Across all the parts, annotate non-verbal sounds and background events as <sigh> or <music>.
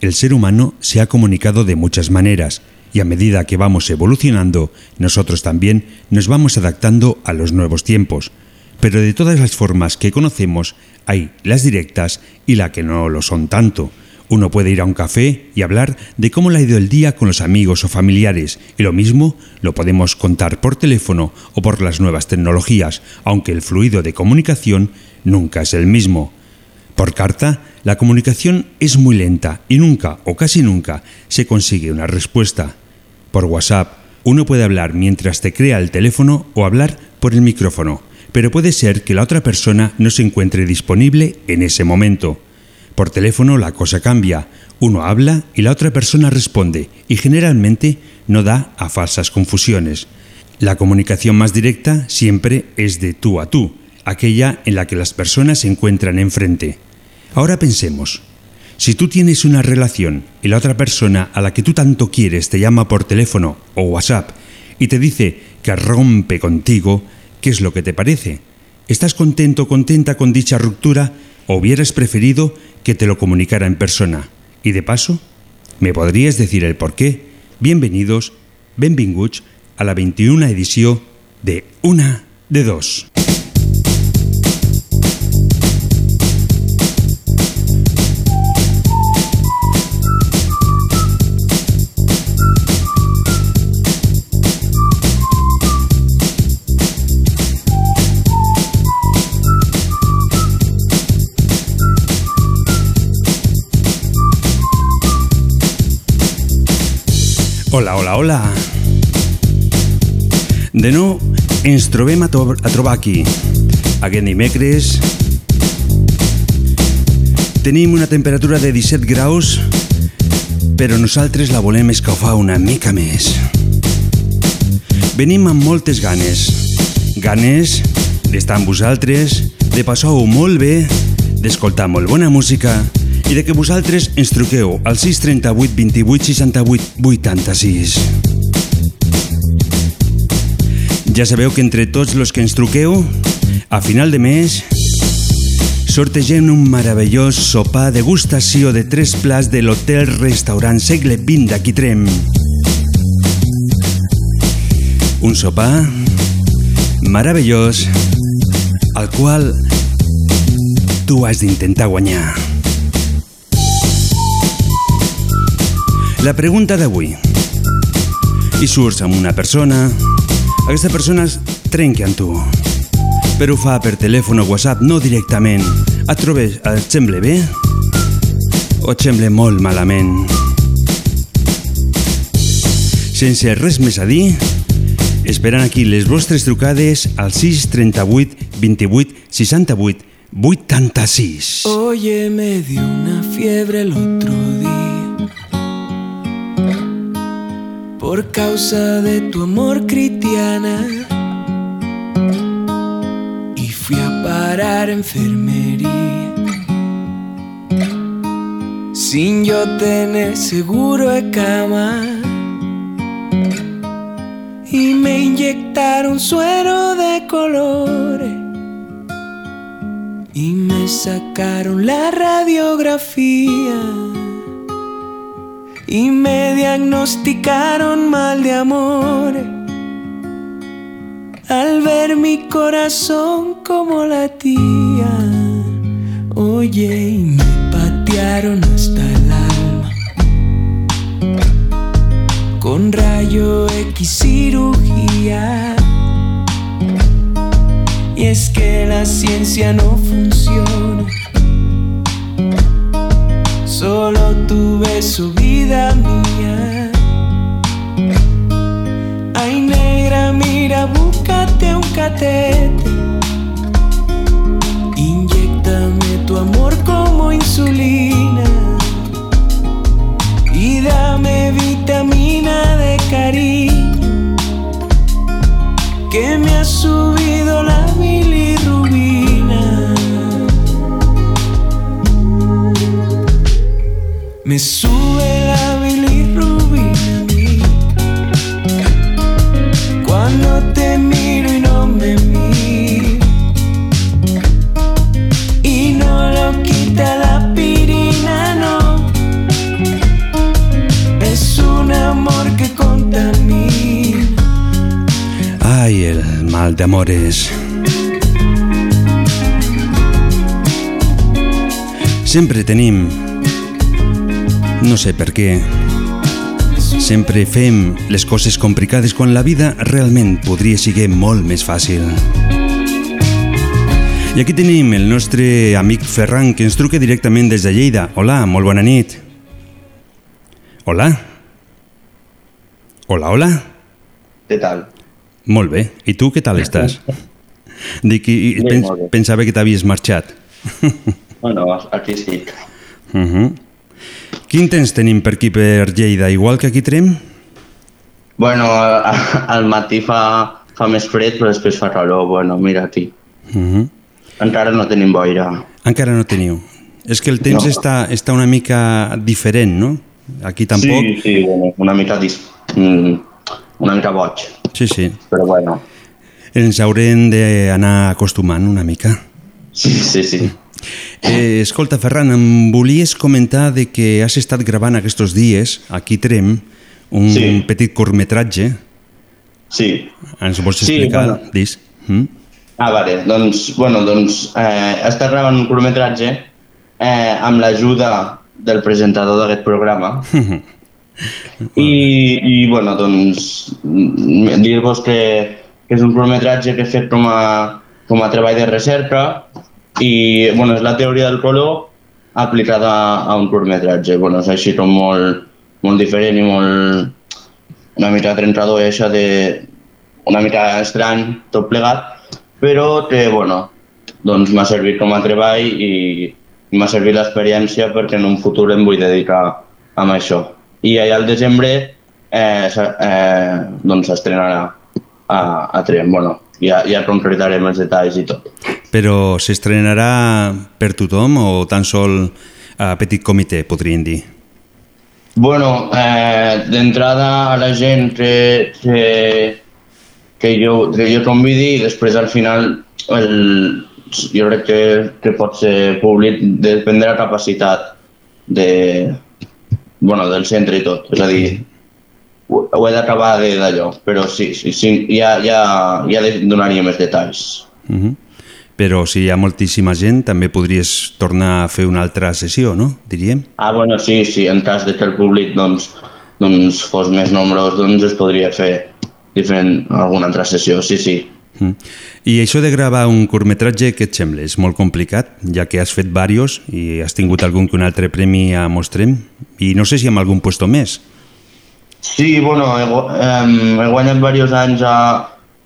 el ser humano se ha comunicado de muchas maneras y a medida que vamos evolucionando, nosotros también nos vamos adaptando a los nuevos tiempos. Pero de todas las formas que conocemos, hay las directas y la que no lo son tanto. Uno puede ir a un café y hablar de cómo le ha ido el día con los amigos o familiares, y lo mismo lo podemos contar por teléfono o por las nuevas tecnologías, aunque el fluido de comunicación nunca es el mismo. Por carta, la comunicación es muy lenta y nunca o casi nunca se consigue una respuesta. Por WhatsApp, uno puede hablar mientras te crea el teléfono o hablar por el micrófono, pero puede ser que la otra persona no se encuentre disponible en ese momento. Por teléfono la cosa cambia, uno habla y la otra persona responde y generalmente no da a falsas confusiones. La comunicación más directa siempre es de tú a tú, aquella en la que las personas se encuentran enfrente. Ahora pensemos, si tú tienes una relación y la otra persona a la que tú tanto quieres te llama por teléfono o WhatsApp y te dice que rompe contigo, ¿qué es lo que te parece? ¿Estás contento o contenta con dicha ruptura o hubieras preferido que te lo comunicara en persona? Y de paso, ¿me podrías decir el por qué? Bienvenidos, benvinguts a la 21 edició de Una de Dos. Hola, hola, hola. De nou ens trobem a, to a trobar aquí. Aquest dimecres tenim una temperatura de 17 graus, però nosaltres la volem escalfar una mica més. Venim amb moltes ganes. Ganes d'estar amb vosaltres, de passar-ho molt bé, d'escoltar molt bona música i de que vosaltres ens truqueu al 638 28 68 86. Ja sabeu que entre tots els que ens truqueu, a final de mes, sortegem un meravellós sopar degustació de tres plats de l'hotel-restaurant Segle XX d'aquí Trem. Un sopar meravellós al qual tu has d'intentar guanyar. La pregunta d'avui. I surts amb una persona, aquesta persona es trenca amb tu, però ho fa per telèfon o WhatsApp, no directament. Et trobes, et sembla bé? O et sembla molt malament? Sense res més a dir, esperant aquí les vostres trucades al 638 28 68 86. Oye, me dio una fiebre el otro día por causa de tu amor, Cristiana. Y fui a parar enfermería sin yo tener seguro de cama. Y me inyectaron suero de colores y me sacaron la radiografía y me diagnosticaron mal de amor. Al ver mi corazón como latía, oye, y me patearon hasta el alma. Con rayo X cirugía. Y es que la ciencia no funciona. Solo tuve su vida mía. Ay, negra, mira, búscate un catete. Inyectame tu amor como insulina. Y dame vitamina de cariño. Que me ha subido Me sube la bilirrubina Cuando te miro y no me miro. Y no lo quita la pirina, no. Es un amor que contamina Ay, el mal de amores. Sempre tenim, no sé per què, sempre fem les coses complicades quan la vida realment podria ser molt més fàcil. I aquí tenim el nostre amic Ferran, que ens truca directament des de Lleida. Hola, molt bona nit. Hola? Hola, hola? ¿Qué tal? Molt bé. I tu què tal estàs? Dic, i, i pens, pensava que t'havies marxat. <laughs> Bueno, aquí sí. Uh -huh. Quin temps tenim per aquí per Lleida? Igual que aquí Trem? Bueno, al matí fa, fa més fred, però després fa calor. Bueno, mira aquí. Uh -huh. Encara no tenim boira. Encara no teniu. És que el temps No. està, està una mica diferent, no? Aquí tampoc. Sí, sí, bueno, una mica dis... mm, una mica boig. sí. sí. Però bueno, Ens haurem d'anar acostumant una mica. sí, sí, sí. Eh, escolta, Ferran, em volies comentar de que has estat gravant aquests dies, aquí Trem, un Sí. petit curtmetratge. Sí. Ens vols Sí, explicar? bueno. Dis? Mm? Ah, vale. Doncs, bueno, doncs eh, he estat gravant un curtmetratge eh, amb l'ajuda del presentador d'aquest programa. <laughs> I, I, bueno, doncs, dir-vos que, que és un curtmetratge que he fet com a, com a treball de recerca i, bueno, és la teoria del color aplicada a un curtmetratge. Bueno, és així com molt, molt diferent i molt una mica trencador i això de una mica estrany tot plegat, però que, bueno, doncs m'ha servit com a treball i m'ha servit l'experiència perquè en un futur em vull dedicar a això. I allà al desembre eh, eh, doncs s'estrenarà a, a Trem. Bueno, ja, ja concretarem els detalls i tot. Però s'estrenarà per tothom o tan sol a petit comitè, podríem dir? Bueno, eh, d'entrada a la gent que, que, que, jo, que jo convidi i després al final el, jo crec que, que pot ser públic, depèn de la capacitat de, bueno, del centre i tot. És a dir, ho, ho he d'acabar d'allò, però sí, sí, sí ja, ja, ja donaria més detalls. Uh -huh. Però si hi ha moltíssima gent, també podries tornar a fer una altra sessió, no? Diríem. Ah, bueno, sí, sí, en cas de que el públic doncs, doncs fos més nombrós, doncs es podria fer diferent, alguna altra sessió, sí, sí. Mm. I això de gravar un curtmetratge, què et sembla? És molt complicat, ja que has fet varios i has tingut algun que un altre premi a Mostrem i no sé si amb algun puesto més. Sí, bueno, he, em, he guanyat diversos anys a,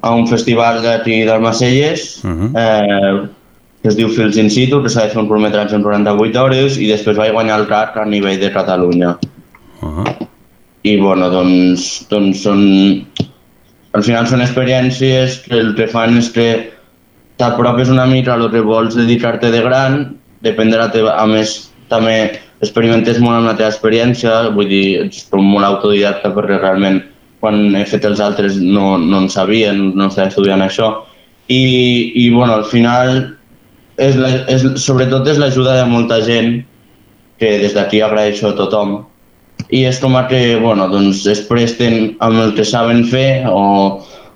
a un festival d'aquí d'Almacelles, Uh -huh. eh, que es diu Fils in situ, que s'ha de fer un curtmetratge en 48 hores, i després vaig guanyar el CAC a nivell de Catalunya. Uh -huh. I bueno, doncs, doncs són... Al final són experiències que el que fan és que t'apropes una mica lo que vols dedicar-te de gran, depèn de la teva... A més, també experimentes molt amb la teva experiència, vull dir, ets com molt autodidacta perquè realment quan he fet els altres no, no en sabien, no estava estudiant això. I, i bueno, al final, és la, és, sobretot és l'ajuda de molta gent, que des d'aquí agraeixo a tothom, i és com a que bueno, doncs es presten amb el que saben fer o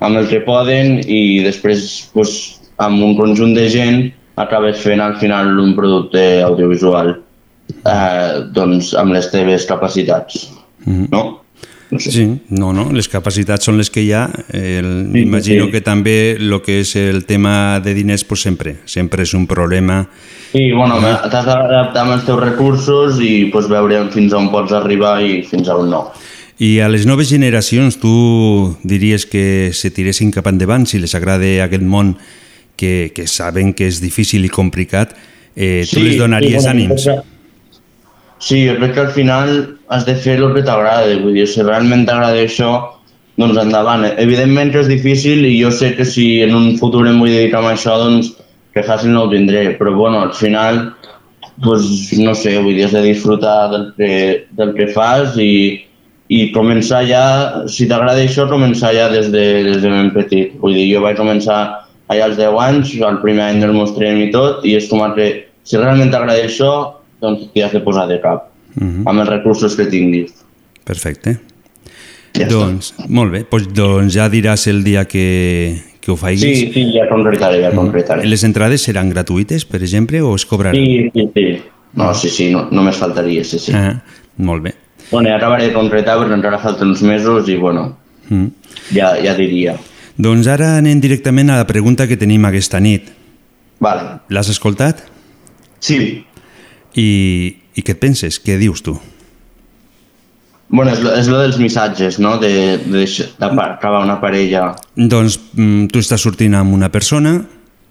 amb el que poden i després doncs, amb un conjunt de gent acabes fent al final un producte audiovisual eh, doncs amb les teves capacitats. Mm -hmm. No? No sé. Sí, no, no, les capacitats són les que hi ha. El, sí, Imagino sí. que també el que és el tema de diners, pues sempre, sempre és un problema. Sí, bueno, t'has d'adaptar amb els teus recursos i pues, veure fins on pots arribar i fins on no. I a les noves generacions tu diries que se tiressin cap endavant si les agrada aquest món que, que saben que és difícil i complicat, eh, tu sí, les donaries sí, bueno, ànims? Sí, jo crec que al final has de fer el que t'agrada, vull dir, si realment t'agrada això, doncs endavant. Evidentment que és difícil i jo sé que si en un futur em vull dedicar a això, doncs que fàcil no ho tindré, però bueno, al final, pues, no sé, vull dir, has de disfrutar del que, del que fas i, i començar ja, si t'agrada això, començar ja des de, des de ben petit. Vull dir, jo vaig començar allà als 10 anys, el primer any del mostrem i tot, i és com que si realment t'agrada això, doncs t'hi has de posar de cap, uh mhm. -huh. amb els recursos que tinguis. Perfecte. Ja doncs, està. molt bé, doncs, doncs ja diràs el dia que, que ho faiguis. Sí, sí, ja concretaré, ja mhm. concretaré. Les entrades seran gratuïtes, per exemple, o es cobraran? Sí, sí, sí. No, sí, sí, no, només faltaria, sí, sí. Ah, molt bé. Bueno, ja acabaré de concretar perquè encara falten uns mesos i, bueno, mm. ja, ja diria. Doncs ara anem directament a la pregunta que tenim aquesta nit. Vale. L'has escoltat? Sí. I, I què et penses? Què dius tu? Bueno, és lo, és lo dels missatges, no? De, de, d'acabar una parella. Doncs mm, tu estàs sortint amb una persona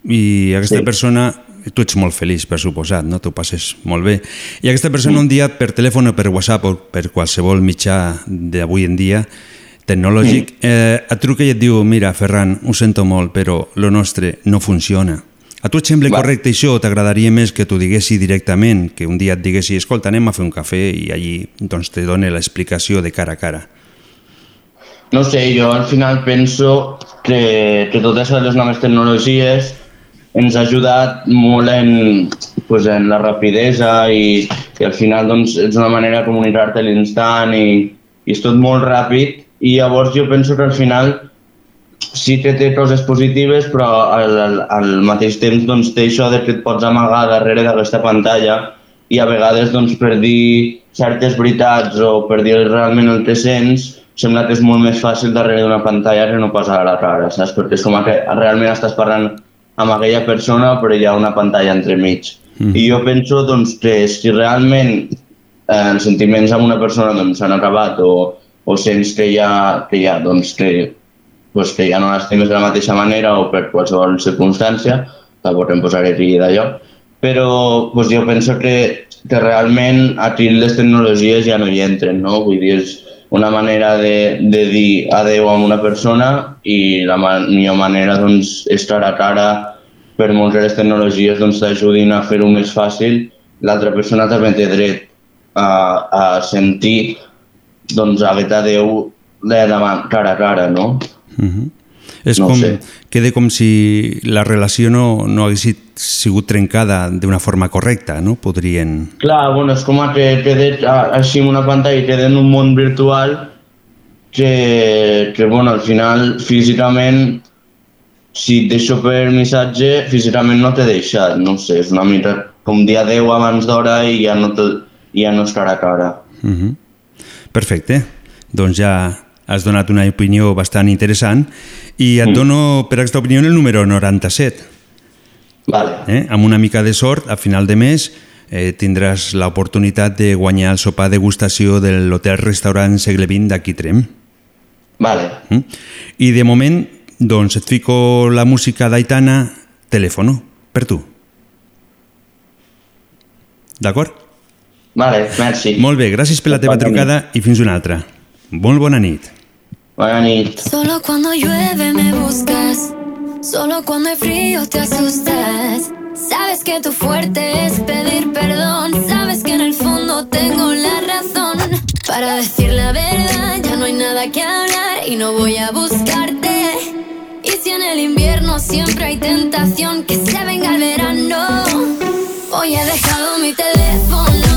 i aquesta sí. persona tu ets molt feliç, per suposat, no? Tu passes molt bé. I aquesta persona un dia per telèfon o per WhatsApp o per qualsevol mitjà d'avui en dia tecnològic, eh, et truca i et diu mira, Ferran, ho sento molt, però lo nostre no funciona. A tu et sembla Va. correcte això t'agradaria més que t'ho diguessi directament, que un dia et diguessi, escolta, anem a fer un cafè i allí doncs, te dona l'explicació de cara a cara? No sé, jo al final penso que, que totes les noves tecnologies ens ha ajudat molt en, pues, en la rapidesa i, i al final doncs, és una manera de comunicar-te a l'instant i, i és tot molt ràpid i llavors jo penso que al final sí que té coses positives, però al, al, al mateix temps doncs, té això de que et pots amagar darrere d'aquesta pantalla i a vegades doncs, per dir certes veritats o per dir realment el que sents, sembla que és molt més fàcil darrere d'una pantalla que no pas a la cara, saps? Perquè és com que realment estàs parlant amb aquella persona però hi ha una pantalla entremig. Mm. I jo penso doncs, que si realment eh, els sentiments amb una persona s'han doncs, acabat o, o sents que ja, que ja, doncs, que, pues, que ja no l'estimes de la mateixa manera o per qualsevol circumstància, tampoc em posaré aquí d'allò, però pues, jo penso que, que realment aquí les tecnologies ja no hi entren, no? Vull dir, és una manera de, de dir adeu a una persona i la millor manera doncs, és cara a cara per molt que les tecnologies doncs, t'ajudin a fer-ho més fàcil, l'altra persona també té dret a, a sentir doncs haver Déu de davant, cara a cara, no? Uh. -huh. És no com, queda com si la relació no, no hagués sigut trencada d'una forma correcta, no? Podrien... Clar, bueno, és com que queda així en una pantalla i queda en un món virtual que, que bueno, al final físicament si et deixo per missatge, físicament no t'he deixat, no sé, és una mica com dia 10 abans d'hora i ja no, te, ja no és cara a cara. Uh. -huh. Perfecte. Doncs ja has donat una opinió bastant interessant i et mm. dono per aquesta opinió el número 97. Vale. Eh? Amb una mica de sort, a final de mes eh, tindràs l'oportunitat de guanyar el sopar degustació de l'hotel-restaurant Segle XX d'aquí Trem. Vale. Mm? I de moment, doncs, et fico la música d'Aitana, telèfono, per tu. D'acord? Vale, merci. Molt bé, gràcies per la teva trucada i fins una altra. Molt bona nit. Solo cuando llueve me buscas. Solo cuando hay frío te asustas. Sabes que tu fuerte es pedir perdón. Sabes que en el fondo tengo la razón. Para decir la verdad ya no hay nada que hablar Y no voy a buscarte. Y si en el invierno siempre hay tentación Que se venga el verano. Hoy he dejado mi teléfono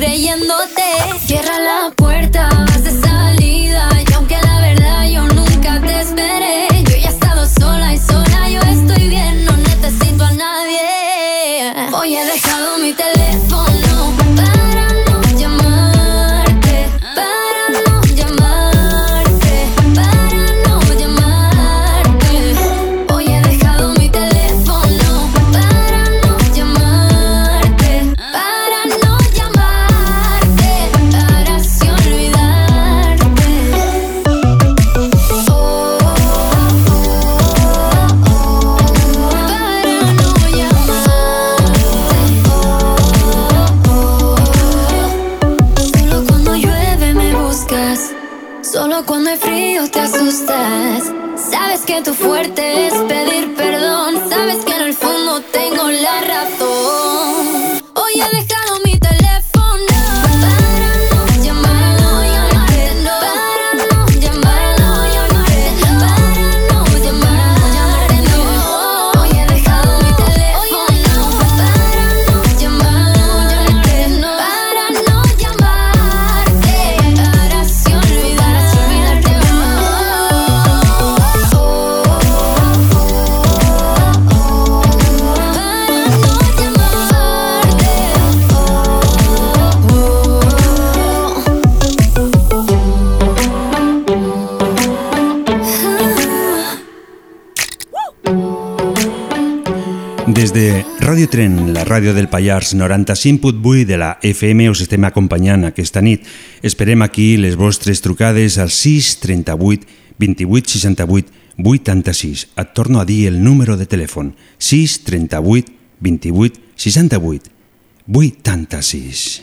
seguir de Radio Tren, la ràdio del Pallars 95.8 de la FM us estem acompanyant aquesta nit. Esperem aquí les vostres trucades al 6 38 28 68 86. Et torno a dir el número de telèfon. 6 38 28 68 86.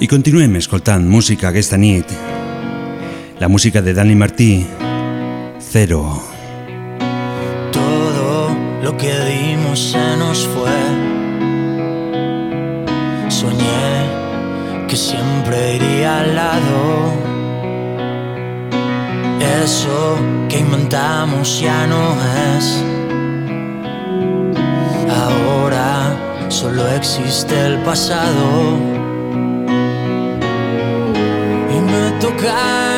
I continuem escoltant música aquesta nit. La música de Dani Martí, Cero. Lo que dimos se nos fue. Soñé que siempre iría al lado. Eso que inventamos ya no es. Ahora solo existe el pasado. Y me toca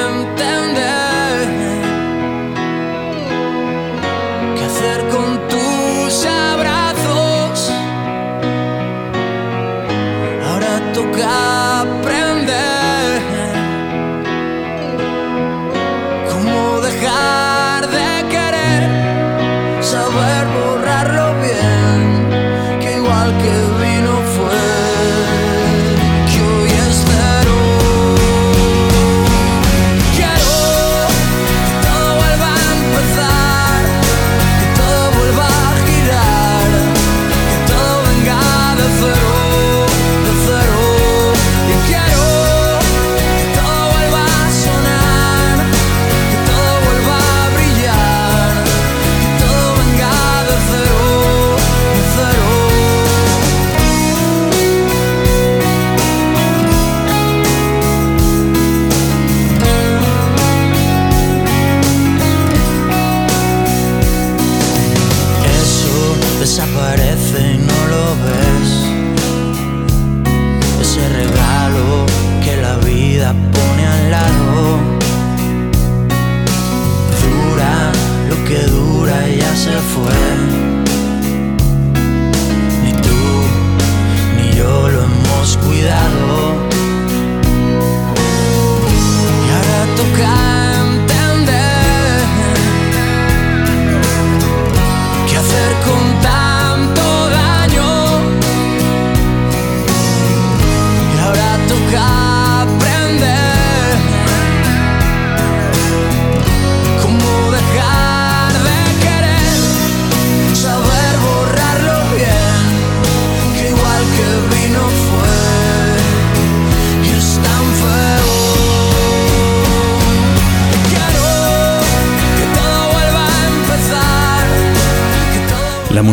God.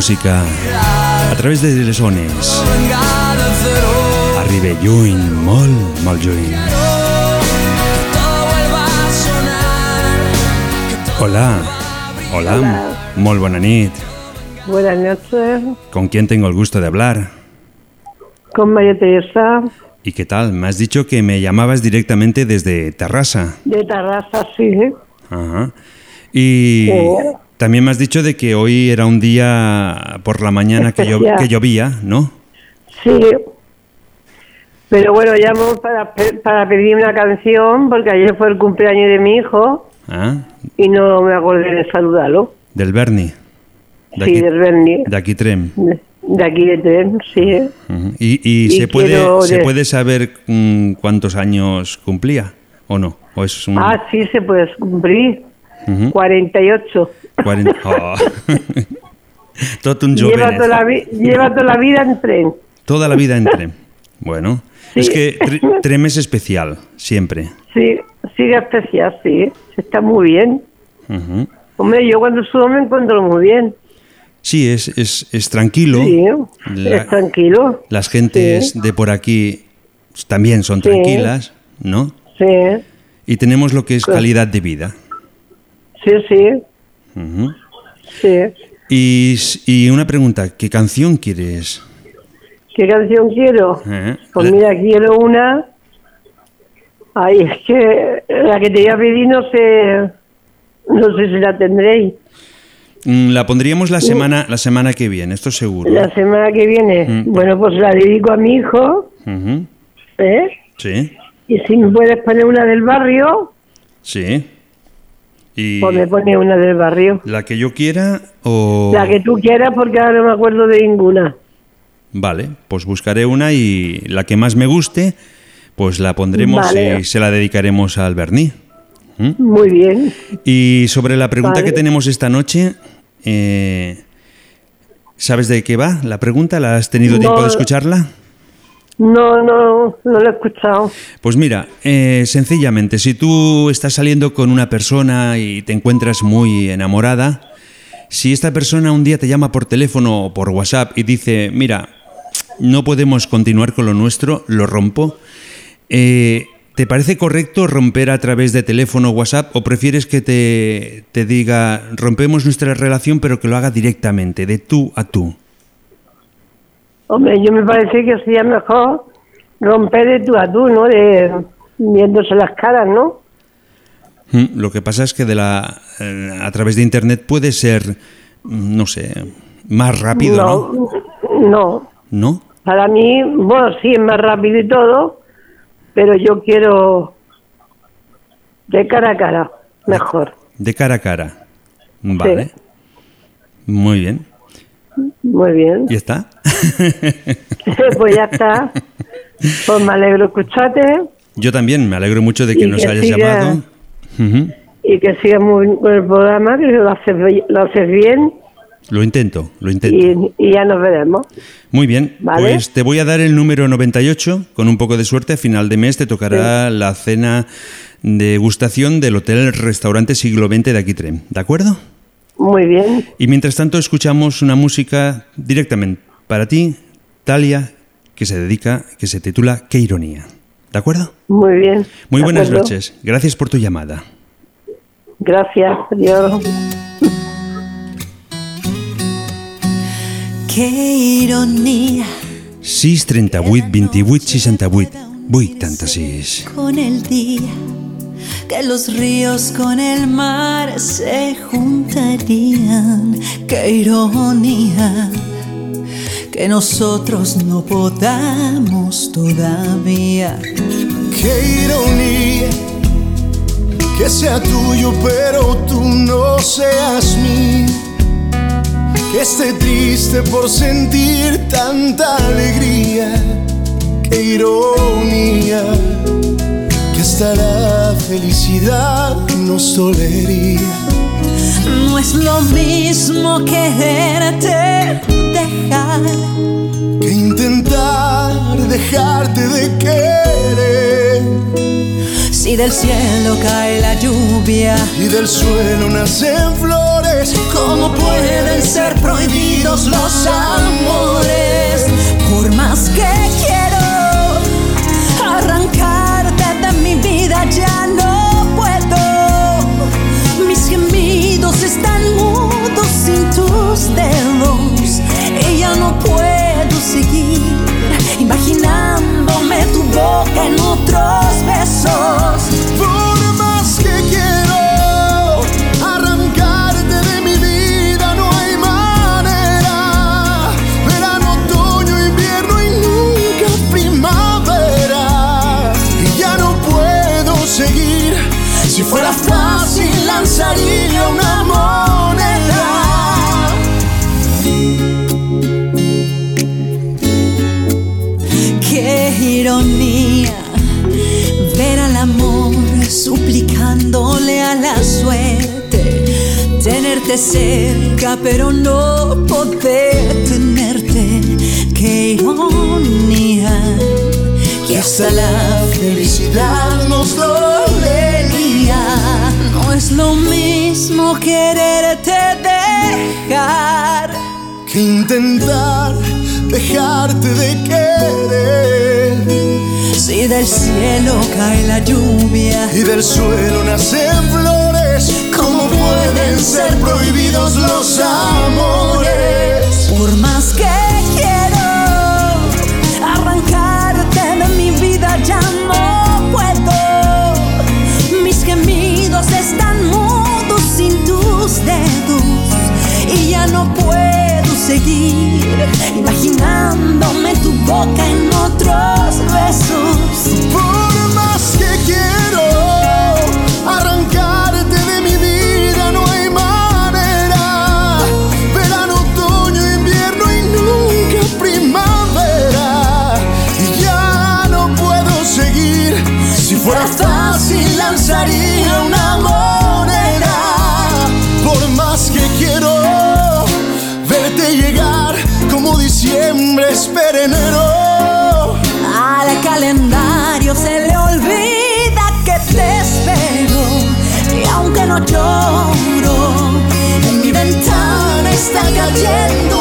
Música a través de les ones. Arriba lluny, molt, molt lluny. Que todo vuelva a sonar. Que todo Hola, hola, molt bona nit. Buenas noches. ¿Con quién tengo el gusto de hablar? Con María Teresa, ¿Y qué tal? Me has dicho que me llamabas directamente desde Terrassa. de Tarrasa, sí. Ajá. Y Sí. También me has dicho de que hoy era un día por la mañana que, llo- Especial. que llovía, ¿no? Sí. Pero bueno, llamo para, para pedir una canción porque ayer fue el cumpleaños de mi hijo Ah, y no me acordé de saludarlo. Del Berni. De Sí, aquí, del Berni. de aquí Trem. De, aquí de Tren, sí. ¿Y, y Y se, puede, se de- puede saber mm, cuántos años cumplía o no? ¿O es un Ah, sí, se puede cumplir. Ujú. 48. 40? <laughs> Oh. <laughs> Tot un Lleva toda, la lleva toda la vida en tren. Toda la vida en Trem. Bueno, Sí. es que Tre- Trem es especial, siempre. Sí, sigue especial, sí. Está muy bien. Ujú. Hombre, yo cuando subo me encuentro muy bien. Sí, es, es, es tranquilo. Sí, La- es tranquilo. Las gentes Sí. de por aquí también son Sí. tranquilas, ¿no? Sí, Y tenemos lo que es calidad de vida. sí, sí, Sí. y, y una pregunta, ¿qué canción quieres? ¿Qué canción quiero? Eh, Pues la- mira, quiero una. Ay, es que la que te iba a pedir no sé, no sé si la tendréis. Mm, La pondríamos la semana, la semana que viene, esto seguro. La semana que viene. Mm. Bueno, pues la dedico a mi hijo, Ujú. ¿eh? Sí, Y si me puedes poner una del barrio, sí. Y pues me pone una del barrio. la que yo quiera o... La que tú quieras porque ahora no me acuerdo de ninguna. Vale, pues buscaré una y la que más me guste, pues la pondremos Vale. y se la dedicaremos al Berní. ¿Mm? Muy bien. Y sobre la pregunta Vale. que tenemos esta noche, eh, ¿sabes de qué va la pregunta? ¿La has tenido tiempo de escucharla? No, no, no lo he escuchado. Pues mira, eh, sencillamente, si tú estás saliendo con una persona y te encuentras muy enamorada, si esta persona un día te llama por teléfono o por WhatsApp y dice, mira, no podemos continuar con lo nuestro, lo rompo, eh, ¿te parece correcto romper a través de teléfono o WhatsApp o prefieres que te, te diga, rompemos nuestra relación pero que lo haga directamente, de tú a tú? Hombre, yo me parece que sería mejor romper de tú a tú, ¿no? De viéndose las caras, ¿no? Mm, Lo que pasa es que de la, eh, a través de Internet puede ser, mm, no sé, más rápido, ¿no? no, no. ¿No? Para mí, bueno, sí, es más rápido y todo, pero yo quiero de cara a cara, mejor. De cara a cara. Vale. Muy bien. Muy bien. ¿Y está? <laughs> pues ya está. Pues me alegro escucharte Yo también me alegro mucho de que Y nos que hayas siga- llamado. Y que sigas muy bien con el programa, que lo haces, lo haces bien Lo intento, lo intento. y, y ya nos veremos. Muy bien, Vale. pues te voy a dar el número 98. Con un poco de suerte, a final de mes te tocará la cena de gustación del Hotel Restaurante Siglo XX de Aquitrem. ¿De acuerdo? Muy bien. Y mientras tanto escuchamos una música directamente para ti, Talia, que se dedica, que se titula Qué ironía. ¿De acuerdo? Muy bien. Muy buenas acuerdo. noches. Gracias por tu llamada. Gracias, adiós. Qué ironía 6 38 28 68 86. con el día que los ríos con el mar se juntarían. Qué ironía que nosotros no podamos todavía. Qué ironía que sea tuyo, pero tú no seas mío. Que esté triste por sentir tanta alegría. Qué ironía que hasta la felicidad nos dolería. No es lo mismo quererte dejar Que intentar dejarte de querer si del cielo cae la lluvia. y del suelo nacen flores. ¿Cómo pueden ser prohibidos los amores? Por más que no puedo seguir imaginándome tu boca en otros besos. Suerte. Tenerte cerca, pero no poder tenerte. Qué ironía, que hasta la felicidad nos dolería. No es lo mismo quererte dejar que intentar dejarte de querer. Si del cielo cae la lluvia y del suelo nacen flores, ¿cómo pueden ser prohibidos los amores? Por más que Al calendario se le olvida que te espero. Y aunque no lloro, mi ventana está cayendo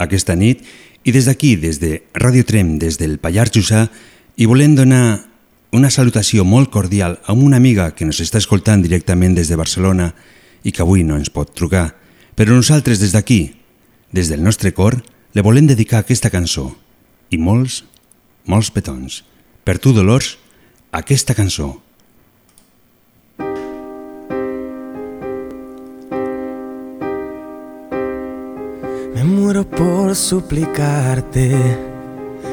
aquesta nit i des d'aquí, des de Ràdio Trem, des del Pallars Jussà, i volem donar una salutació molt cordial a una amiga que ens està escoltant directament des de Barcelona i que avui no ens pot trucar. Però nosaltres des d'aquí, des del nostre cor, le volem dedicar aquesta cançó. I molts, molts petons. Per tu, Dolors, aquesta cançó. Muero por suplicarte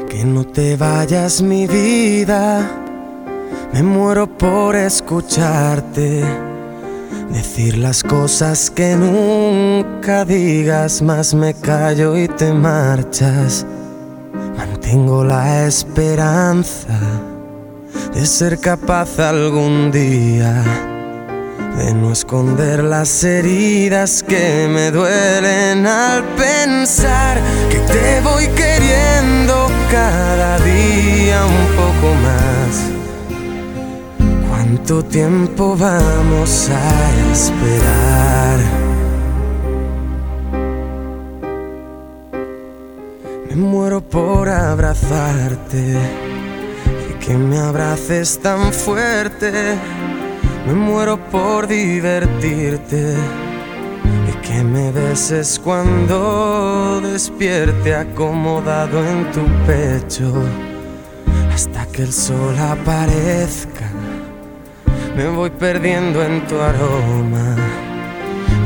que no te vayas mi vida. Me muero por escucharte decir las cosas que nunca digas, más me callo y te marchas. Mantengo la esperanza de ser capaz algún día de no esconder las heridas que me duelen al pensar que te voy queriendo cada día un poco más. ¿Cuánto tiempo vamos a esperar? Me muero por abrazarte y que me abraces tan fuerte. Me muero por divertirte y que me beses cuando despierte acomodado en tu pecho hasta que el sol aparezca. Me voy perdiendo en tu aroma,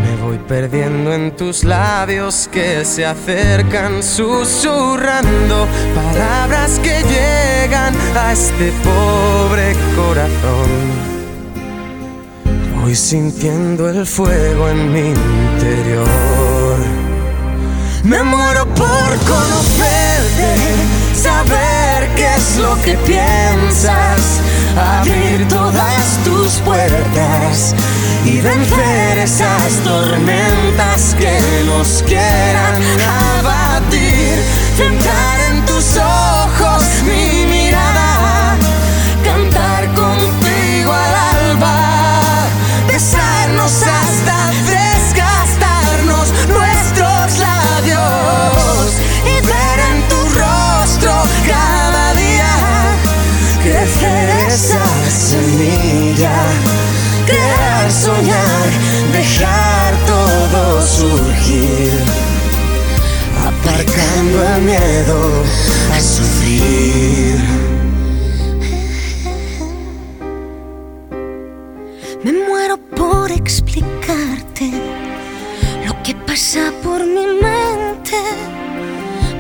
me voy perdiendo en tus labios que se acercan susurrando palabras que llegan a este pobre corazón. Voy sintiendo el fuego en mi interior. Me muero por conocerte, saber qué es lo que piensas, abrir todas tus puertas y vencer esas tormentas que nos quieran abatir. Entrar en tus ojos crear, soñar, dejar todo surgir, aparcando el miedo a sufrir. Me muero por explicarte lo que pasa por mi mente.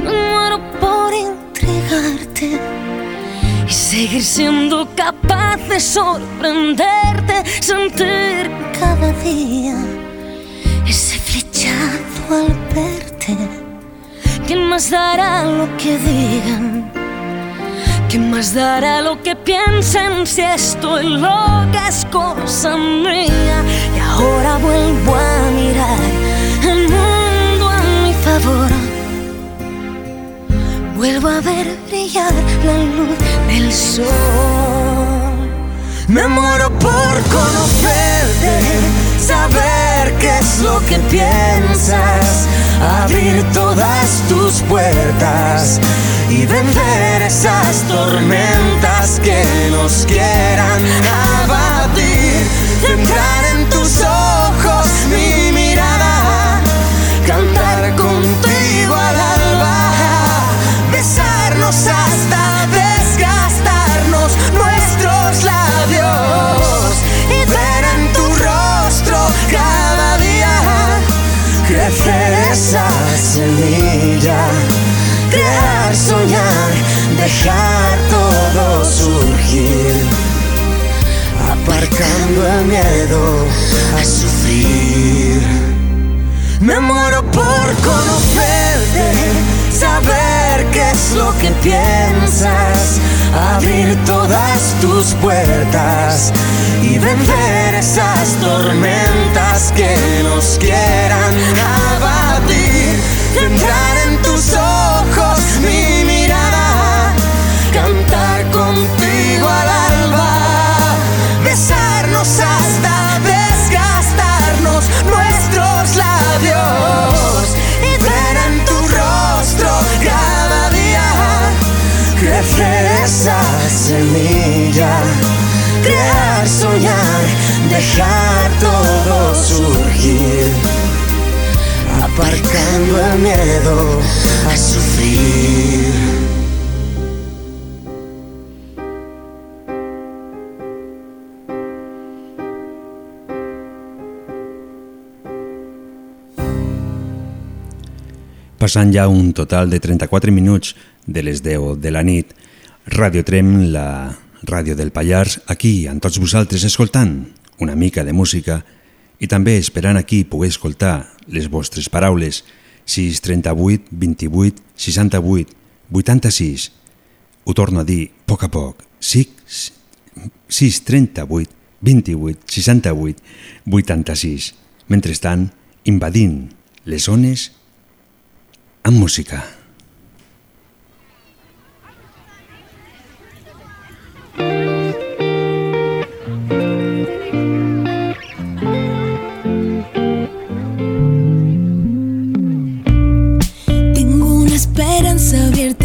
Me muero por entregarte seguir siendo capaz de sorprenderte, sentir cada día ese flechazo al verte. ¿Quién más dará lo que digan? ¿Quién más dará lo que piensen si estoy loca es cosa mía? Y ahora vuelvo a mirar el mundo a mi favor. Vuelvo a ver brillar la luz del sol. Me muero por conocerte, saber qué es lo que piensas, abrir todas tus puertas y vencer esas tormentas que nos quieran abatir. Centrar labios y ver en tu rostro cada día crecer esa semilla, crear, soñar, dejar todo surgir, aparcando el miedo a sufrir. Me muero por conocerte, saber qué es lo que piensas, abrir todas tus puertas y vencer esas tormentas que nos quieran abatir. Dejar todo surgir, aparcando el miedo a sufrir. Passant ja un total de 34 minuts de les 10 de la nit, Radio Trem, la ràdio del Pallars, aquí amb tots vosaltres escoltant una mica de música i també esperant aquí poder escoltar les vostres paraules. 638 28 68 86 ho torno a dir poc a poc. 6 638 28 68 86 mentrestant invadint les zones amb música.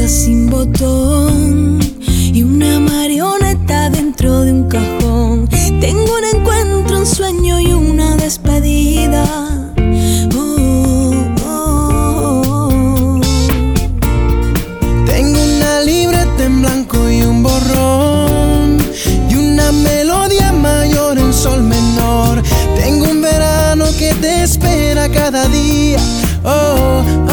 Sin botón y una marioneta dentro de un cajón. Tengo un encuentro, un sueño y una despedida. Oh, oh, oh.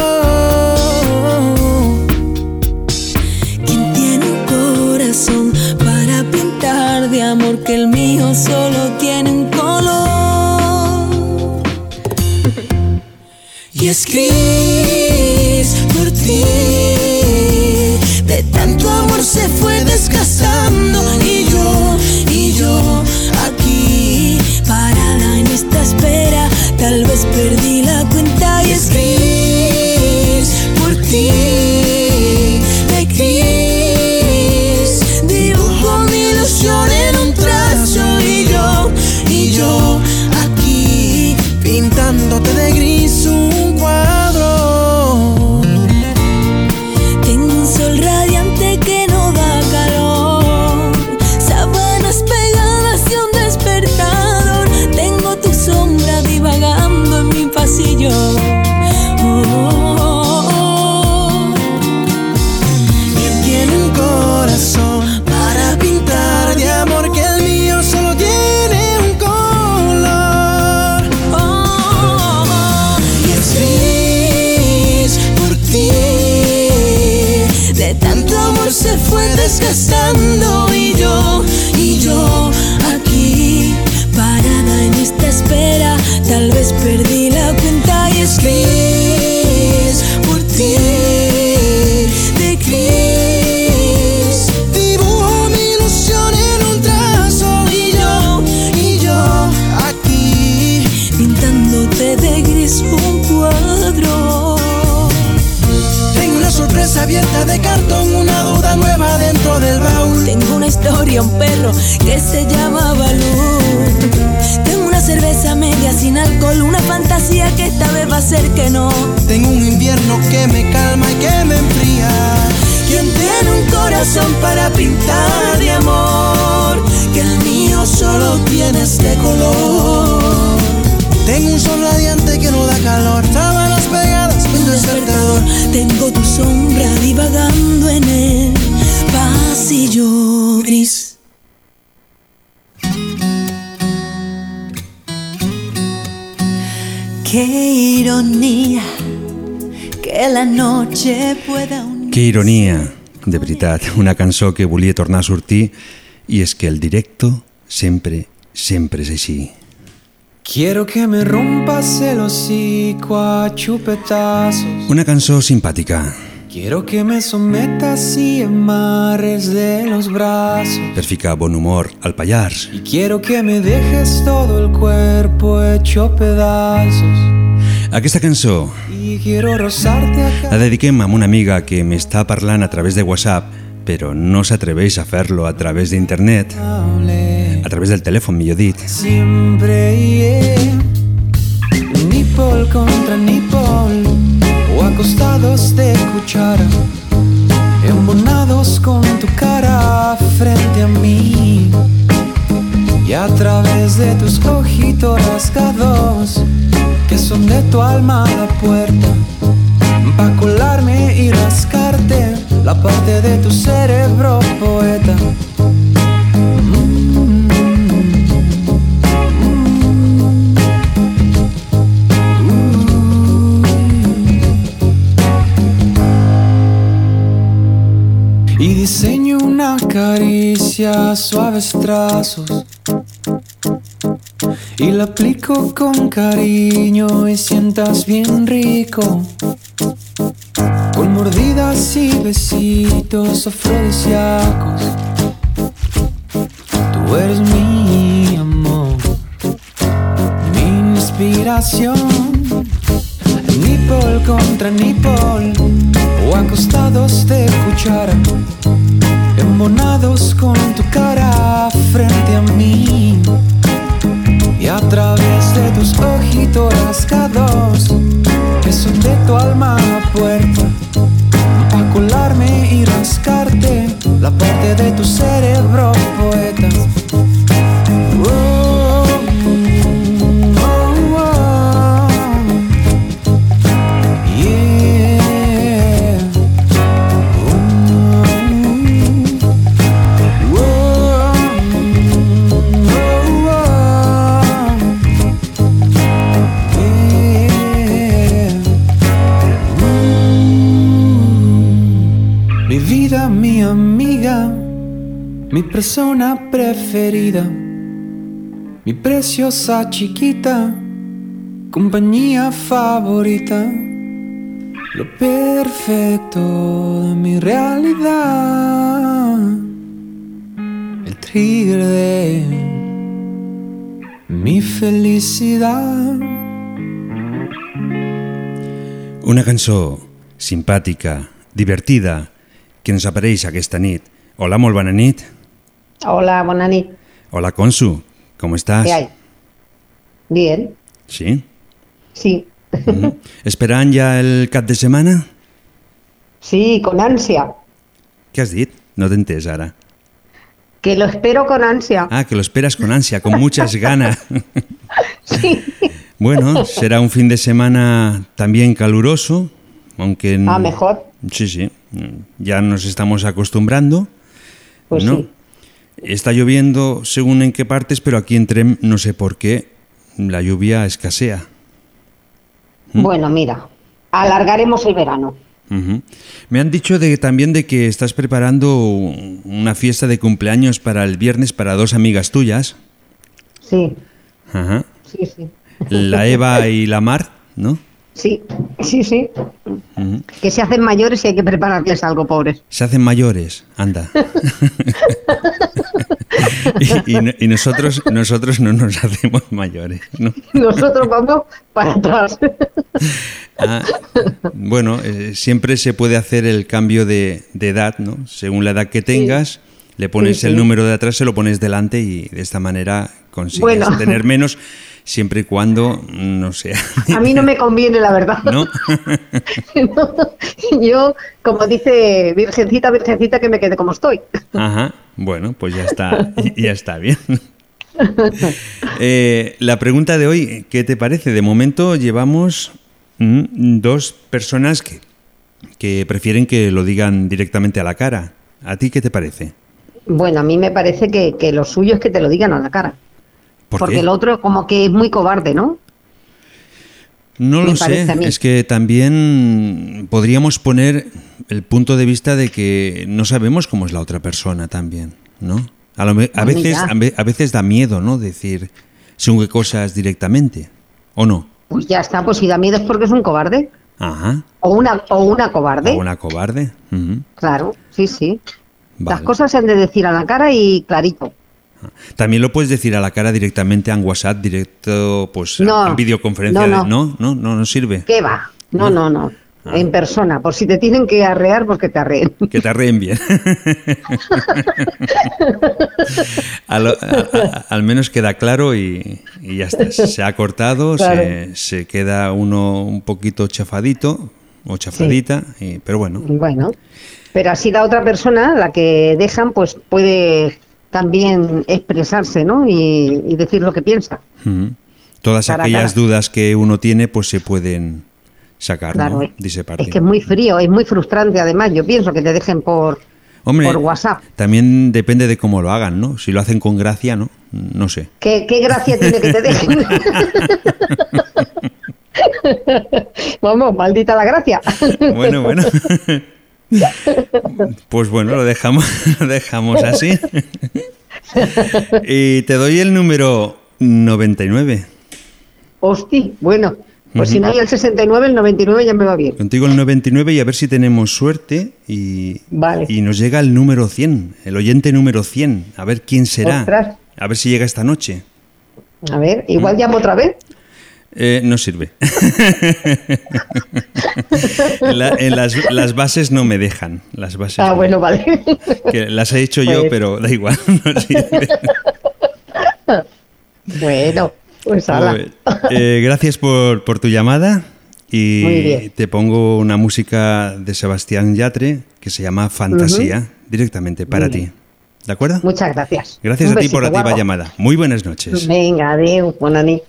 Escribes por ti. De tanto amor se fue desgastando y yo, y yo aquí parada en esta espera, tal vez perdí la cuenta y escribes por ti. Tal vez perdí la cuenta y es gris por ti, de gris. Dibujo mi ilusión en un trazo y yo, y yo aquí. Pintándote de gris un cuadro. Tengo una sorpresa abierta de cartón, una duda nueva dentro del baúl. Tengo una historia, un perro que se llama Balú. Tengo cerveza media sin alcohol, una fantasía que esta vez va a ser que no. Tengo un invierno que me calma y que me enfría. Quien tiene un corazón para pintar de amor, que el mío solo tiene este color. Tengo un sol radiante que no da calor, sábanas pegadas, un despertador. Tengo tu sombra divagando en el pasillo gris. Qué ironía que la noche pueda unir. Que ironia, de veritat, una cançó que volia tornar a sortir i és que el directo sempre, sempre és així. Quiero que me rompas el hocico a chupetazos. Una cançó simpàtica, Quiero que me sometas y amarres de los brazos. per ficar bon humor al Pallars. Y quiero que me dejes todo el cuerpo hecho pedazos. Aquesta cançó Y quiero rozarte la dediquem a una amiga que m'està parlant a través de WhatsApp, però no s'atreveix a fer-lo a través d'internet, a través del telèfon, millor dit. siempre. yeah. Nipple contra o acostados de cuchara, embonados con tu cara frente a mí. Y a través de tus ojitos rasgados, que son de tu alma la puerta, pa' colarme y rascarte la parte de tu cerebro poeta. Y diseño una caricia, suaves trazos. Y la aplico con cariño y sientas bien rico. Con mordidas y besitos afrodisíacos. Tú eres mi amor, mi inspiración. Nipple contra nipple o acostados de cuchara, embonados con tu cara frente a mí. Y a través de tus ojitos rasgados, que son de tu alma la puerta, pa' colarme y rascarte la parte de tu cerebro poeta. Mi persona preferida, mi preciosa chiquita, compañía favorita. Lo perfecto de mi realidad. El trigger de mi felicidad. Una cançó simpàtica, divertida, que ens apareix aquesta nit. Hola, molt bona nit. Hola, bona nit. Hola, Consu, com estàs? ¿Qué hay? Bien, Sí? sí. Esperant ja el cap de setmana? Sí, con ansia. Què has dit? No t'he entès ara. Que lo espero con ansia. Ah, que lo esperas con ansia, con muchas <laughs> ganas. Sí. Bueno, será un fin de semana también caluroso, aunque... Ah, mejor. Sí, sí, ya nos estamos acostumbrando. Pues ¿no? sí. Está lloviendo según en qué partes, pero aquí en Trem no sé por qué la lluvia escasea. ¿Mm? Bueno, mira, alargaremos el verano. Me han dicho de, también de que estás preparando una fiesta de cumpleaños para el viernes para dos amigas tuyas. Sí, Ajá. sí, sí. La Eva y la Mar, ¿no? Sí, sí, sí. Que se hacen mayores y hay que prepararles algo, pobres. Se hacen mayores, anda. <laughs> <laughs> y, y no- y nosotros, nosotros no nos hacemos mayores, ¿no? Nosotros vamos para atrás. Ah, bueno, eh, siempre se puede hacer el cambio de, de edad, ¿no? Según la edad que tengas, le pones Sí, el número de atrás, se lo pones delante y de esta manera consigues Bueno. tener menos, siempre y cuando no sea. A mí no me <laughs> conviene, la verdad. <laughs> ¿No? Yo, como dice Virgencita, Virgencita, que me quede como estoy. Ajá, bueno, pues ya está, ya está bien. <laughs> Eh, la pregunta de hoy, ¿qué te parece? De momento llevamos mm, dos personas que, que prefieren que lo digan directamente a la cara. ¿A ti qué te parece? Bueno, a mí me parece que, que lo suyo es que te lo digan a la cara. ¿Por porque qué? el otro como que es muy cobarde, ¿no? No me lo sé, es que también podríamos poner el punto de vista de que no sabemos cómo es la otra persona también, ¿no? A, lo veces a da miedo, ¿no? Decir según qué cosas directamente, ¿o no? Pues ya está, pues si da miedo es porque es un cobarde. Ajá. O una, o una cobarde. O una cobarde. Claro, sí, sí. Las cosas se han de decir a la cara y clarito. También lo puedes decir a la cara directamente en WhatsApp, directo, pues No, en videoconferencia. no, de- no. no, no, no, sirve. ¿Qué va? No, no, no. Ah. En persona. Por si te tienen que arrear, pues que te arreen. Que te arreen bien. <laughs> A lo- a- a- al menos queda claro y, y ya está. Se ha cortado, Claro. se, se queda uno un poquito chafadito o chafadita, y- pero bueno. Bueno, pero así la otra persona, la que dejan, pues puede también expresarse, ¿no? Y, y decir lo que piensa. ujú. Todas Cara aquellas cara. dudas que uno tiene, pues se pueden sacar, Claro, ¿no? es- que es muy frío, es muy frustrante además. Yo pienso que te dejen por, Hombre, por WhatsApp. también depende de cómo lo hagan, ¿no? Si lo hacen con gracia, ¿no? No sé. ¿Qué, qué gracia tiene que te dejen? <laughs> <laughs> Vamos, maldita la gracia. Bueno, bueno. <laughs> Pues bueno, lo dejamos, <laughs> lo dejamos así. <laughs> Y te doy el número 99. Hosti, bueno, pues si no hay el 69, el 99 ya me va bien. Contigo el 99 y a ver si tenemos suerte y, Vale. y nos llega el número 100, el oyente número 100. A ver quién será. Ostras. A ver si llega esta noche. A ver, igual llamo otra vez. Eh, no sirve. <laughs> La- las, las bases no me dejan. Las bases Ah, no. bueno, vale. Que las he hecho yo, Pues- pero da igual. <laughs> no sirve. Bueno, pues ala. Pues, eh, gracias por, por tu llamada y te pongo una música de Sebastián Yatre que se llama Fantasía, directamente para ti. ¿De acuerdo? Muchas gracias. Gracias Un a ti por la llamada. Muy buenas noches. Venga, adiós, buena nit.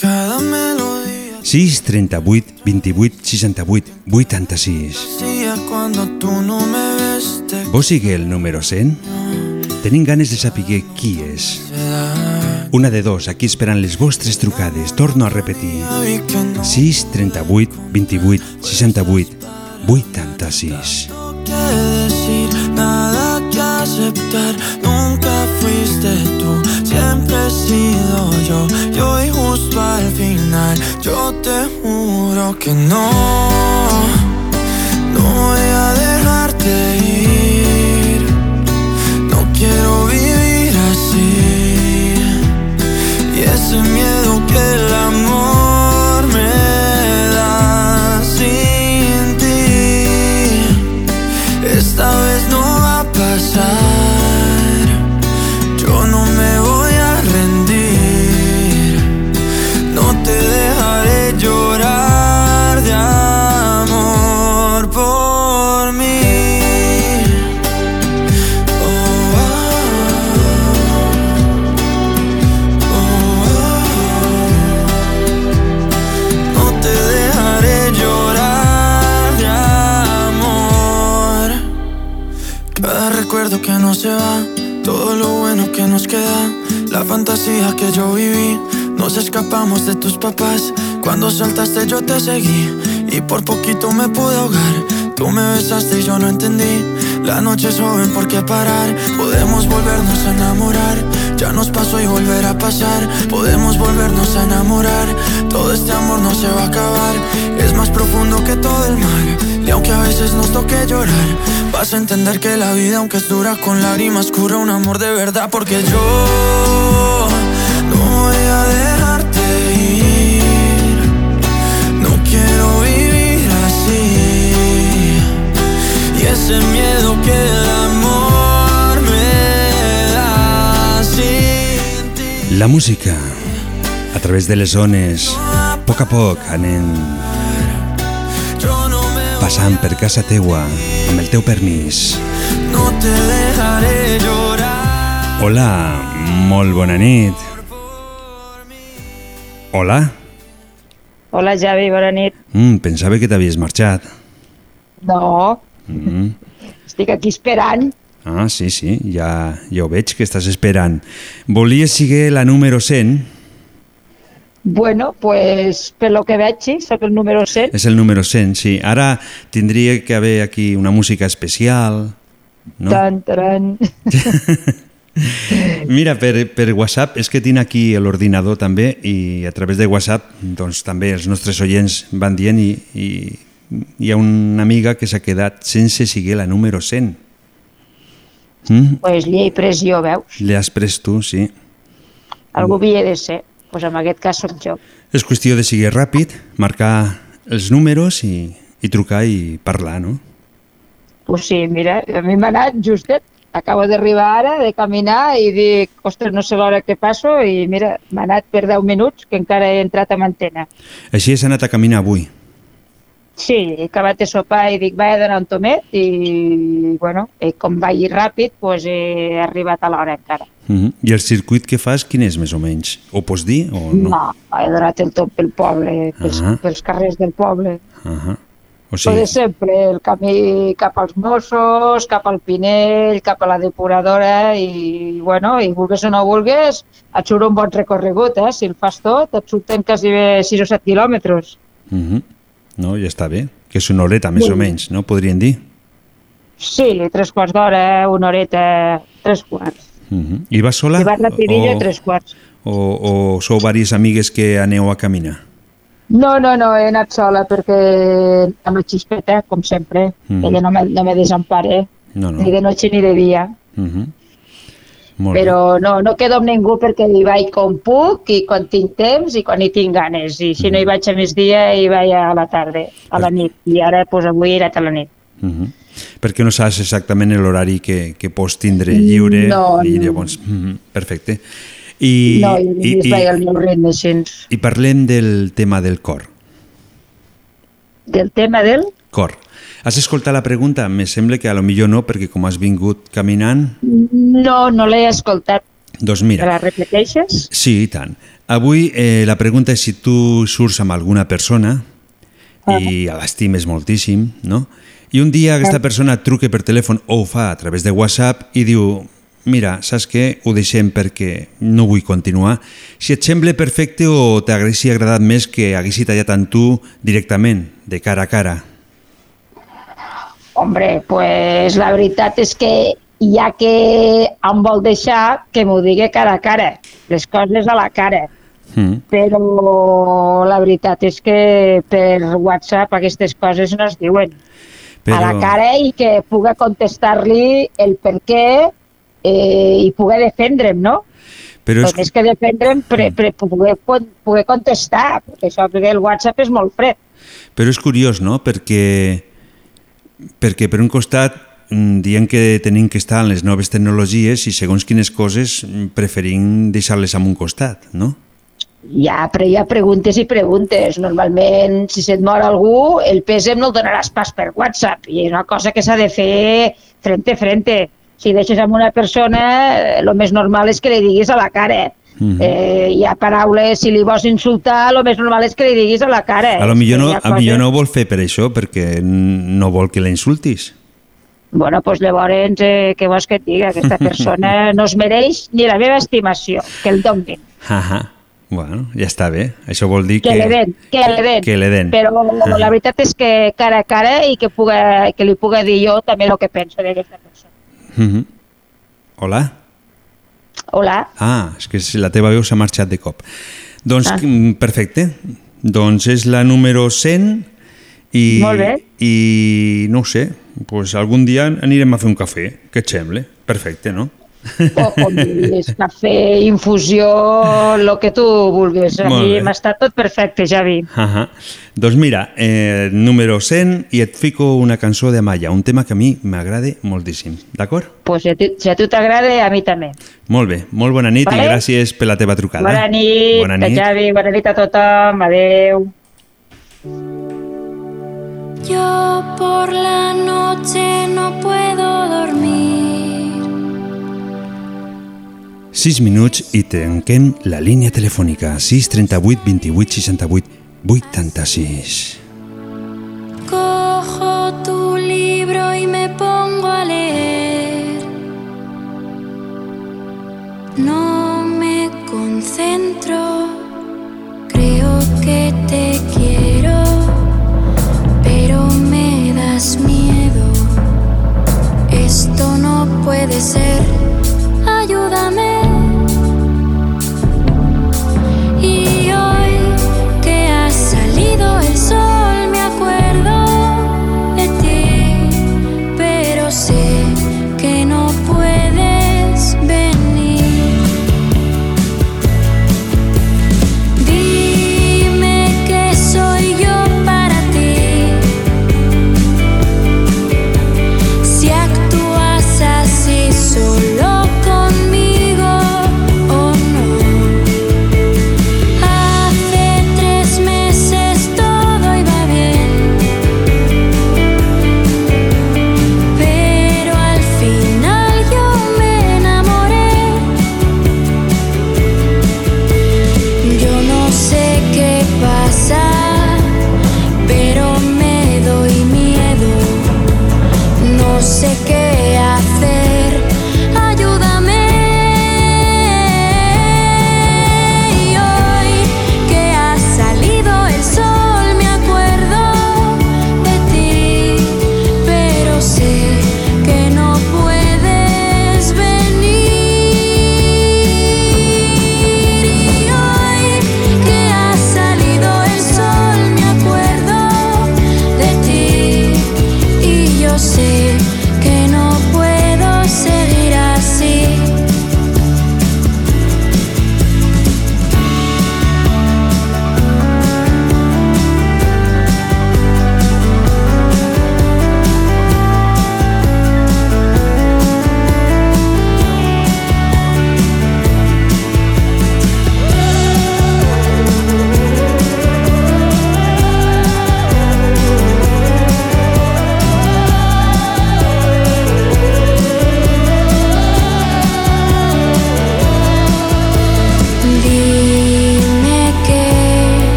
Cada melodía 6 38 28 68 86 decía cuando tú no me ves te Vos sigue el número 100? Tenim ganes de saber qui és. Una de dos, aquí esperant les vostres trucades. Torno a repetir. 6 38 28 68 86 que decir, nada que aceptar. Nunca fuiste tú, siempre he sido yo. Y hoy justo al final, yo te juro que no, no voy a dejarte ir. No quiero vivir así. Y ese miedo que el fantasía que yo viví. Nos escapamos de tus papás. Cuando saltaste yo te seguí y por poquito me pude ahogar. Tú me besaste y yo no entendí. La noche es joven, ¿por qué parar? Podemos volvernos a enamorar. Ya nos pasó y volver a pasar. Podemos volvernos a enamorar. Todo este amor no se va a acabar. Es más profundo que todo el mar. Y aunque a veces nos toque llorar, vas a entender que la vida, aunque es dura, con lágrimas cura un amor de verdad. Porque yo no voy a dejarte ir. No quiero vivir así. Y ese miedo que el amor me da sin La música, a través de les ones, a poc a poc anem passant per casa teua amb el teu permís. No te dejaré llorar. Hola, molt bona nit. Hola? Hola Javi, bona nit. Mm, pensava que t'havies marxat. No, Mm. estic aquí esperant. Ah, sí, sí, ja, ja ho veig que estàs esperant. Volies seguir la número 100, Bueno, pues per lo que veig, sí, soc el número 100. és el número 100, sí. Ara tindria que haver aquí una música especial, no? Tan, taran. <laughs> Mira, per, per WhatsApp, és que tinc aquí l'ordinador també i a través de WhatsApp doncs, també els nostres oients van dient i, i hi ha una amiga que s'ha quedat sense seguir la número 100. Mm? pues llei pres jo, veus? L'has pres tu, sí. Algú havia de ser. Pues en aquest cas sóc jo. És qüestió de seguir ràpid, marcar els números i, i trucar i parlar, no? Pues sí, mira, a mi m'ha anat justet. Acabo d'arribar ara, de caminar i dic, ostres, no sé l'hora que passo i mira, m'ha anat per 10 minuts que encara he entrat amb antena. Així has anat a caminar avui. Sí, he acabat de sopar i dic, vaig a donar un tomet i, bueno, eh, com vaig ràpid, pues he arribat a l'hora encara. Uh -huh. I el circuit que fas, quin és més o menys? Ho pots dir o no? No, he donat el tot pel poble, pels, Ah. pels carrers del poble. Uh -huh. O sigui, de sempre, el camí cap als Mossos, cap al Pinell, cap a la depuradora i, bueno, i vulgues o no vulgues, et surt un bon recorregut, eh? Si el fas tot, et surten quasi bé 6 o 7 quilòmetres. uh -huh. No, ja està bé. Que és una horeta, més Sí. o menys, no? Podrien dir. Sí, tres quarts d'hora, una horeta, tres quarts. Uh -huh. I vas sola? Si vas rapidillo, o, tres quarts. o, o sou diverses amigues que aneu a caminar? No, no, no, he anat sola perquè amb la xispeta, com sempre, Mhm. ella no me, no me desampare, No, no. ni de noche ni de dia. Uh -huh. Molt Però no, no quedo amb ningú perquè hi vaig com puc i quan tinc temps i quan hi tinc ganes. I si no hi vaig a migdia, hi vaig a la tarda, a la nit. I ara, doncs, avui he anat a la nit. bé. Uh -huh. Perquè no saps exactament l'horari que, que pots tindre lliure. No, i no. llavors, uh -huh. Perfecte. I, no, i, i, i, al meu ritme, així. i parlem del tema del cor. Del tema del... Cor. Has escoltat la pregunta? Me sembla que a lo millor no, perquè com has vingut caminant... No, no l'he escoltat. Doncs mira, la repeteixes? sí, i tant. Avui eh, la pregunta és si tu surts amb alguna persona i l'estimes moltíssim, no? I un dia aquesta persona et truca per telèfon o ho fa a través de WhatsApp i diu mira, saps què? Ho deixem perquè no vull continuar. Si et sembla perfecte o t'haguessi agradat més que haguessi tallat amb tu directament, de cara a cara. Hombre, pues la veritat és que ja que em vol deixar, que m'ho digui cara a cara, les coses a la cara. Mm. Però la veritat és que per WhatsApp aquestes coses no es diuen. Però... A la cara i que pugui contestar-li el per què eh, i pugui defendre'm, no? Però és, més que defendre'm, pre, pre, poder, poder contestar, perquè això perquè el WhatsApp és molt fred. Però és curiós, no? Perquè, perquè per un costat mm, dient que tenim que estar en les noves tecnologies i segons quines coses mm, preferim deixar-les a un costat, no? Ja, però hi ha preguntes i preguntes. Normalment, si se't mor algú, el PSM no el donaràs pas per WhatsApp. I és una cosa que s'ha de fer frente a frente. Si deixes amb una persona, el més normal és que li diguis a la cara. Mhm. eh, hi ha paraules, si li vols insultar, el més normal és que li diguis a la cara. A lo millor no, a millor no ho vol fer per això, perquè no vol que la insultis. Bueno, doncs llavors, eh, què vols que et diga? Aquesta persona <laughs> no es mereix ni la meva estimació, que el donin. Ahà. Bueno, ja està bé. Això vol dir que que... le den, que le den. Que le den. Però la veritat és que cara a cara i que, puga, que li puga dir jo també el que penso d'aquesta persona. Mhm. Hola? Hola. Ah, és que la teva veu s'ha marxat de cop. Doncs, Ah. mm, perfecte. Doncs és la número 100 i, Molt bé. i no ho sé, pues algun dia anirem a fer un cafè. Què et sembla? Perfecte, no? O diguis, cafè, infusió, el que tu vulguis. A Molt mi m'està tot perfecte, Javi. Ahà. Doncs mira, eh, número 100 i et fico una cançó de Amaya, un tema que a mi m'agrada moltíssim, d'acord? Pues si a tu, si a tu t'agrada, a mi també. Molt bé, molt bona nit Vale. i gràcies per la teva trucada. Bona nit, Bona nit. Javi, bona nit a tothom, adeu. Yo por la noche no puedo dormir. 6 minuts i tanquem la línia telefònica 638 28 68 86. Cojo tu libro y me pongo a leer. No me concentro, creo que te quiero, pero me das miedo. Esto no puede ser, ayúdame.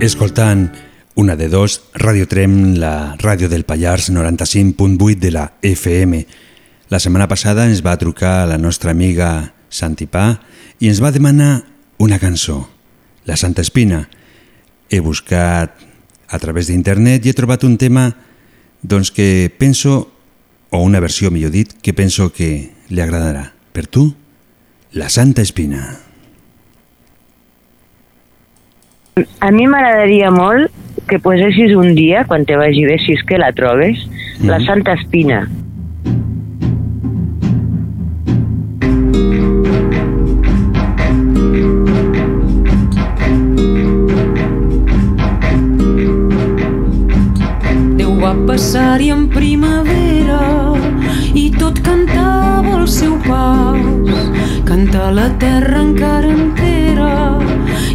Escoltant una de dos, Radio Trem, la ràdio del Pallars 95.8 de la FM. La setmana passada ens va trucar la nostra amiga Santipà i ens va demanar una cançó, La Santa Espina. He buscat a través d'internet i he trobat un tema doncs que penso, o una versió millor dit, que penso que li agradarà. Per tu, La Santa Espina. A mi m'agradaria molt que posessis un dia, quan te vagi bé, si és que la trobes, la Mhm. Santa Espina. Déu va passar-hi en primavera i tot cantava el seu pas. Canta la terra encara entera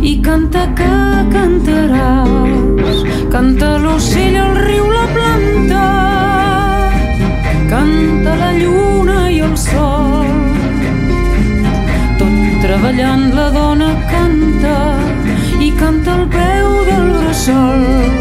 i canta que cantaràs. Canta l'ocell, el riu, la planta, canta la lluna i el sol. Tot treballant la dona canta i canta al peu del bressol.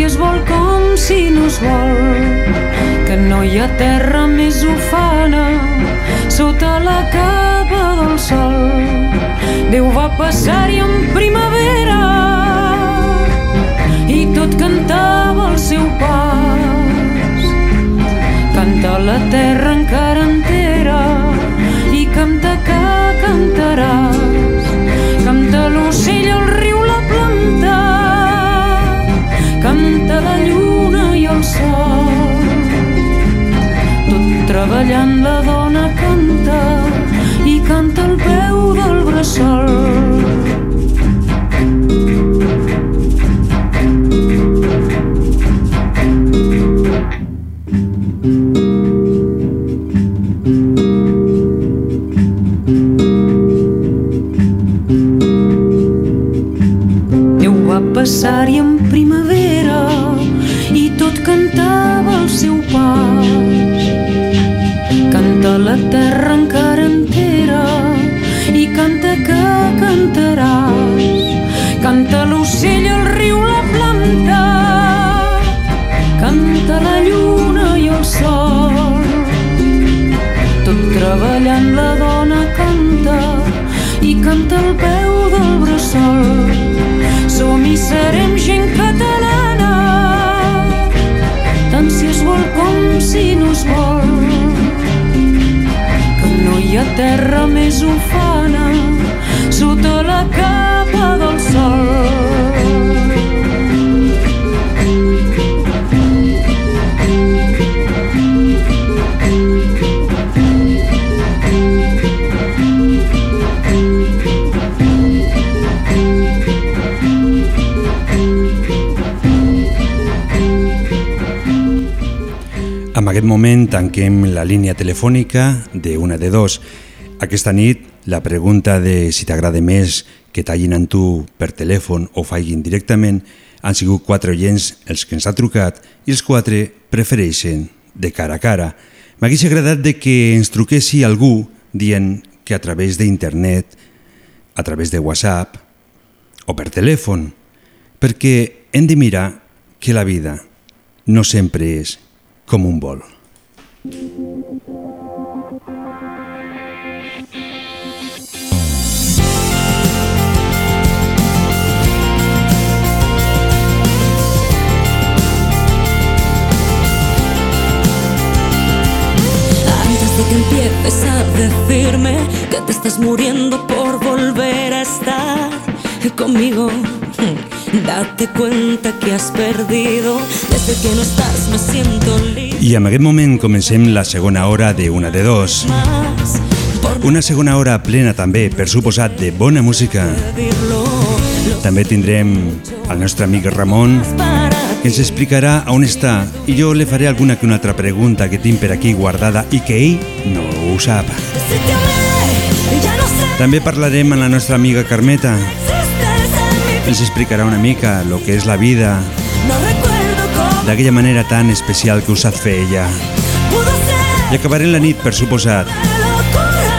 Si es vol com si no es vol. Que no hi ha terra més ufana sota la capa del sol. Déu va passar-hi en primavera i tot cantava el seu pas. Canta la terra encara entera i canta que cantaràs. Treballant la dona canta i canta al peu del bressol. Passar-hi aquest moment tanquem la línia telefònica de una de dos. Aquesta nit, la pregunta de si t'agrada més que tallin amb tu per telèfon o faiguin directament han sigut quatre oients els que ens ha trucat i els quatre prefereixen de cara a cara. M'hagués agradat de que ens truquessi algú dient que a través d'internet, a través de WhatsApp o per telèfon, perquè hem de mirar que la vida no sempre és com un de que empieces a decirme que te estás muriendo por volver a estar conmigo, date cuenta que has perdido. Desde que no estás me siento libre I en aquest moment comencem la segona hora de una de dos. Una segona hora plena també, per suposat, de bona música. També tindrem el nostre amic Ramon, que ens explicarà on està i jo le faré alguna que una altra pregunta que tinc per aquí guardada i que ell no ho sap. També parlarem amb la nostra amiga Carmeta. Ens explicarà una mica el que és la vida, d'aquella manera tan especial que us sap fer ella. I acabarem la nit, per suposat,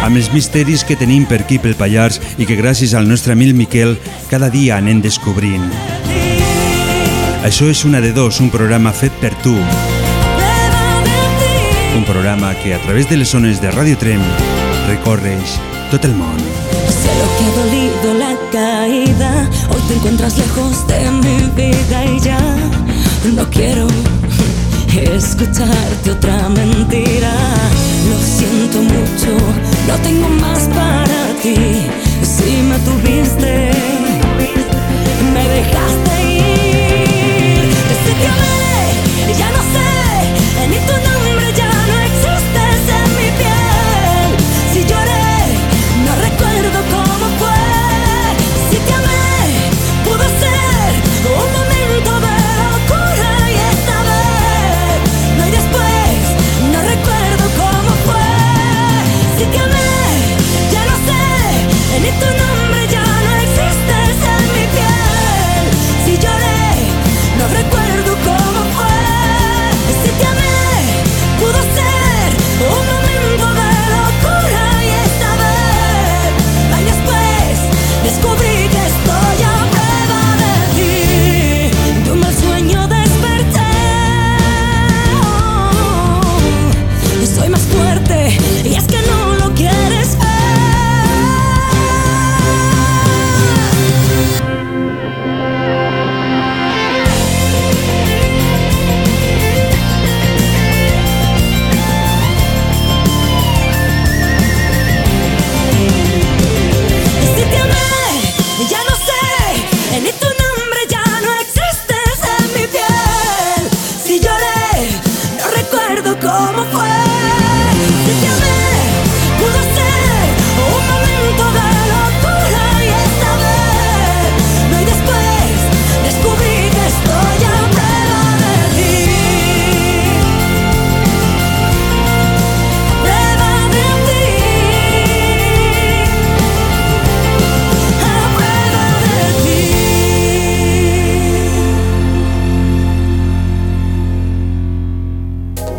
amb els misteris que tenim per aquí pel Pallars i que gràcies al nostre amic Miquel cada dia anem descobrint. Això és una de dos, un programa fet per tu. Un programa que a través de les zones de Radio Trem recorres tot el món. Sé lo que ha te encuentras lejos de mi vida y ya no quiero escucharte otra mentira. Lo siento mucho, no tengo más para ti. Si me tuviste, me dejaste ir.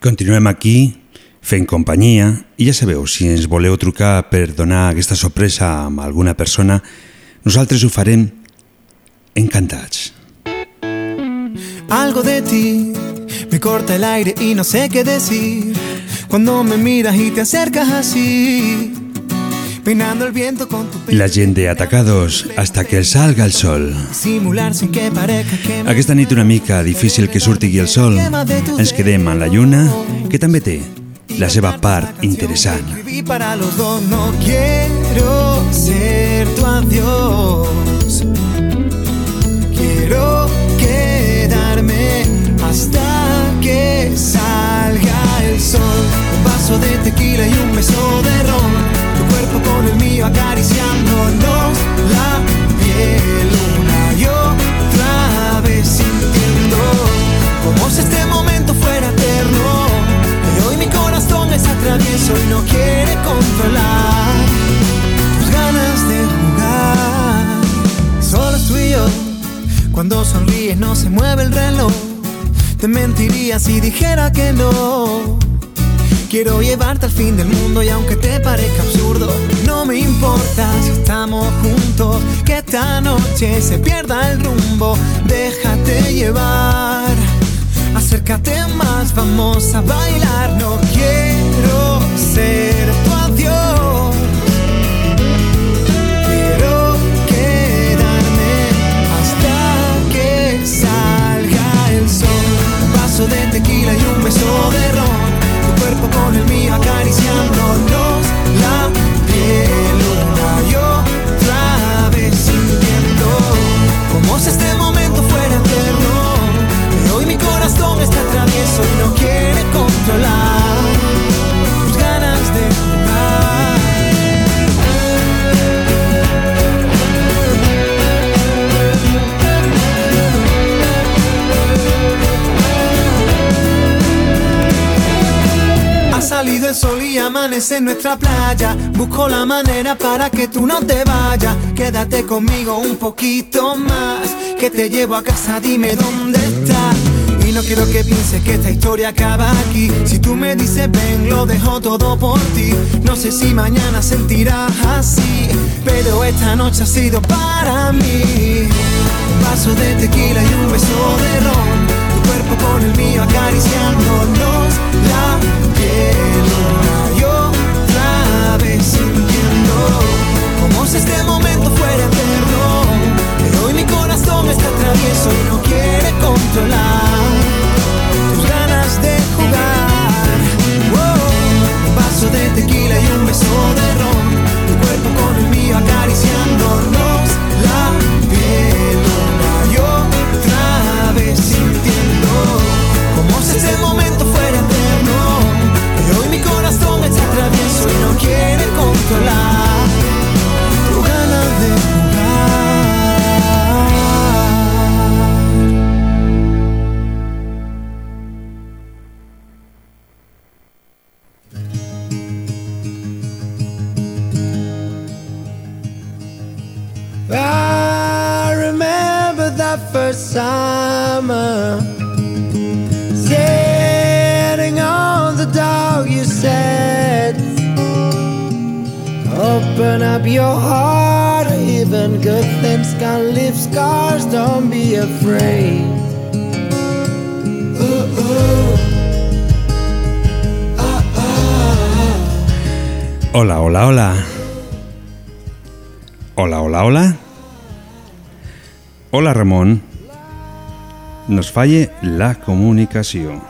Continuem aquí fent companyia i ja sabeu, si ens voleu trucar per donar aquesta sorpresa a alguna persona, nosaltres ho farem encantats. Algo de ti me corta el aire y no sé qué decir. Cuando me miras y te acercas así, peinando el viento con tu. La gent de Atacados hasta que salga el sol. Aquesta nit una mica difícil que surti el sol, ens quedem en la lluna, que també té la seva part interessant. para los dos. No quiero ser tu adiós. Quiero quedarme hasta que salga el sol. Un vaso de tequila y un beso de ron. Con el mío acariciándonos la piel una y otra vez sintiendo como si este momento fuera eterno. Pero hoy mi corazón es atravieso y no quiere controlar tus ganas de jugar. Solo tú y yo, cuando sonríes no se mueve el reloj. Te mentiría si dijera que no. Quiero llevarte al fin del mundo y aunque te parezca absurdo, no me importa si estamos juntos. Que esta noche se pierda el rumbo, déjate llevar. Acércate más, vamos a bailar. No quiero ser Tu cuerpo con el salido el sol y amanece en nuestra playa. Busco la manera para que tú no te vayas. Quédate conmigo un poquito más. Que te llevo a casa, dime dónde estás. Y no quiero que pienses que esta historia acaba aquí. Si tú me dices ven, lo dejo todo por ti. No sé si mañana sentirás así, pero esta noche ha sido para mí. Un vaso de tequila y un beso de ron. Tu cuerpo con el mío acariciándonos la Llovió la vez sintiendo como si este momento fuera eterno, pero hoy mi corazón está travieso y no quiere controlar. Nos falle la comunicación.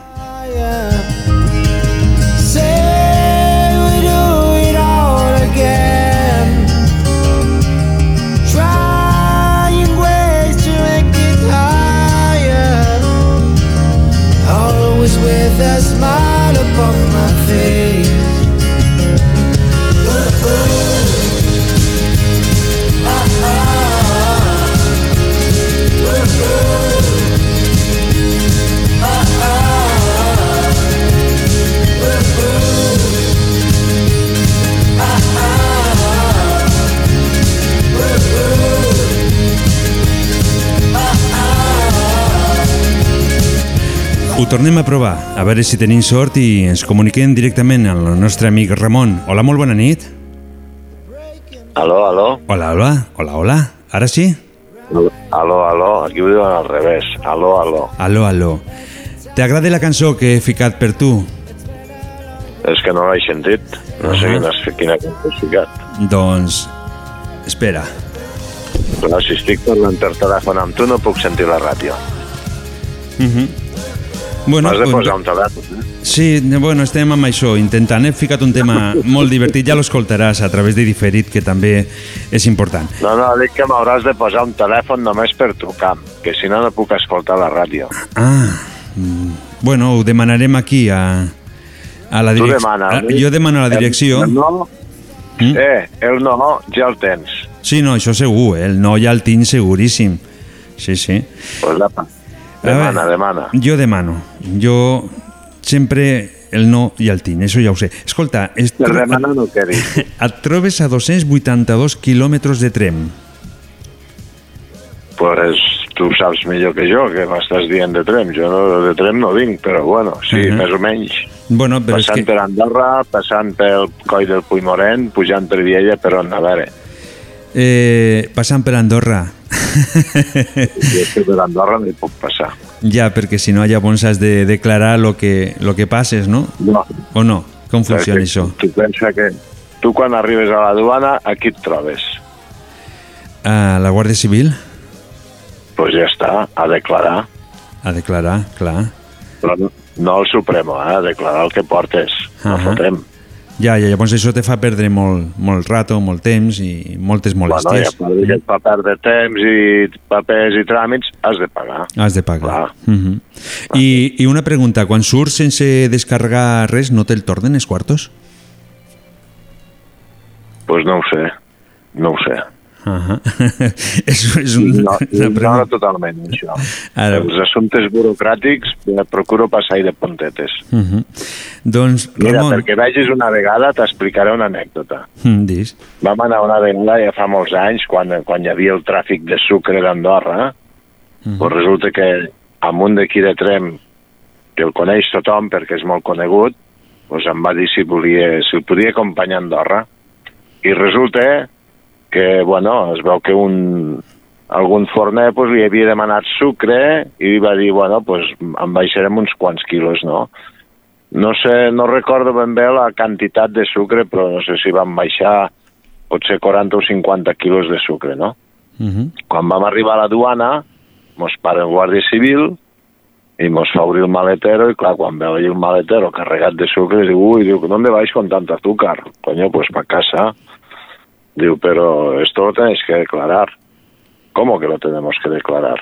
Ho tornem a provar, a veure si tenim sort i ens comuniquem directament amb el nostre amic Ramon. Hola, molt bona nit. Aló, aló. Hola, hola, hola, hola. Ara sí? Aló, aló. Aquí ho diuen al revés. Aló, aló. Aló, aló. T'agrada la cançó que he ficat per tu? És que no l'he sentit. No sé Ah. quina, quina cançó has ficat. Doncs... Espera. Clar, si estic parlant per telèfon amb tu no puc sentir la ràdio. Uh -huh. Bueno, M'has de posar un telèfon, eh? Sí, bueno, estem amb això, intentant. He ficat un tema molt divertit, ja l'escoltaràs a través de diferit, que també és important. No, no, dic que m'hauràs de posar un telèfon només per trucar, que si no no puc escoltar la ràdio. Ah, mm, bueno, ho demanarem aquí a, a la Tu direcció. demana. Jo demano a la direcció. El no, Mm? eh, el no ja el tens. Sí, no, això segur, eh? el no ja el tinc seguríssim. Sí, sí. Pues apa, A demana, veure, demana. Jo demano. Jo sempre el no ja el tinc, això ja ho sé. Escolta, es demanar no <laughs> et trobes a 282 quilòmetres de Trem. Pues tu saps millor que jo, que m'estàs dient de Trem. Jo no, de Trem no vinc, però bueno, sí, Mhm. més o menys. Bueno, però és passant que... per Andorra, passant pel coll del Puigmorent, pujant per Viella, per on a veure. Eh, passant per Andorra. Jo per Andorra no hi puc passar. Ja, perquè si no llavors has de declarar lo que, lo que passes, no? No. O no? Com funciona Perquè això? Tu pensa que tu quan arribes a la duana, aquí et trobes. A la Guàrdia Civil? Pues ja està, a declarar. A declarar, clar. Però no, no al Supremo, eh? a declarar el que portes. No Ahà. Ja, ja, llavors això te fa perdre molt, molt rato, molt temps i moltes Bueno, i a molèsties. part que et fa perdre temps i papers i tràmits, has de pagar. Has de pagar. Uh -huh. I, I una pregunta, quan surts sense descarregar res, no te'l tornen els quartos? Pues no ho sé, no ho sé. Uh <laughs> és, és un, No, una no totalment, això. Ara- Els assumptes burocràtics eh, procuro passar-hi de puntetes. Uh -huh. Doncs, Mira, Ramon... perquè vegis una vegada t'explicaré una anècdota. Mm, dis. Vam anar una vegada ja fa molts anys, quan, quan hi havia el tràfic de sucre d'Andorra, Mhm. pues resulta que amunt d'aquí de Trem, que el coneix tothom perquè és molt conegut, pues em va dir si, volia, si el podia acompanyar a Andorra. I resulta que, bueno, es veu que un, algun forner pues, li havia demanat sucre i va dir, bueno, pues, em baixarem uns quants quilos, no? No sé, no recordo ben bé la quantitat de sucre, però no sé si van baixar potser 40 o 50 quilos de sucre, no? Uh -huh. Quan vam arribar a la duana, mos para el guàrdia civil i mos fa obrir el maletero i clar, quan veu allí el maletero carregat de sucre, diu, uy, diu, ¿dónde vais con tanto azúcar? Coño, pues para casa. Diu, pero esto lo tenéis que declarar. ¿Cómo que lo tenemos que declarar?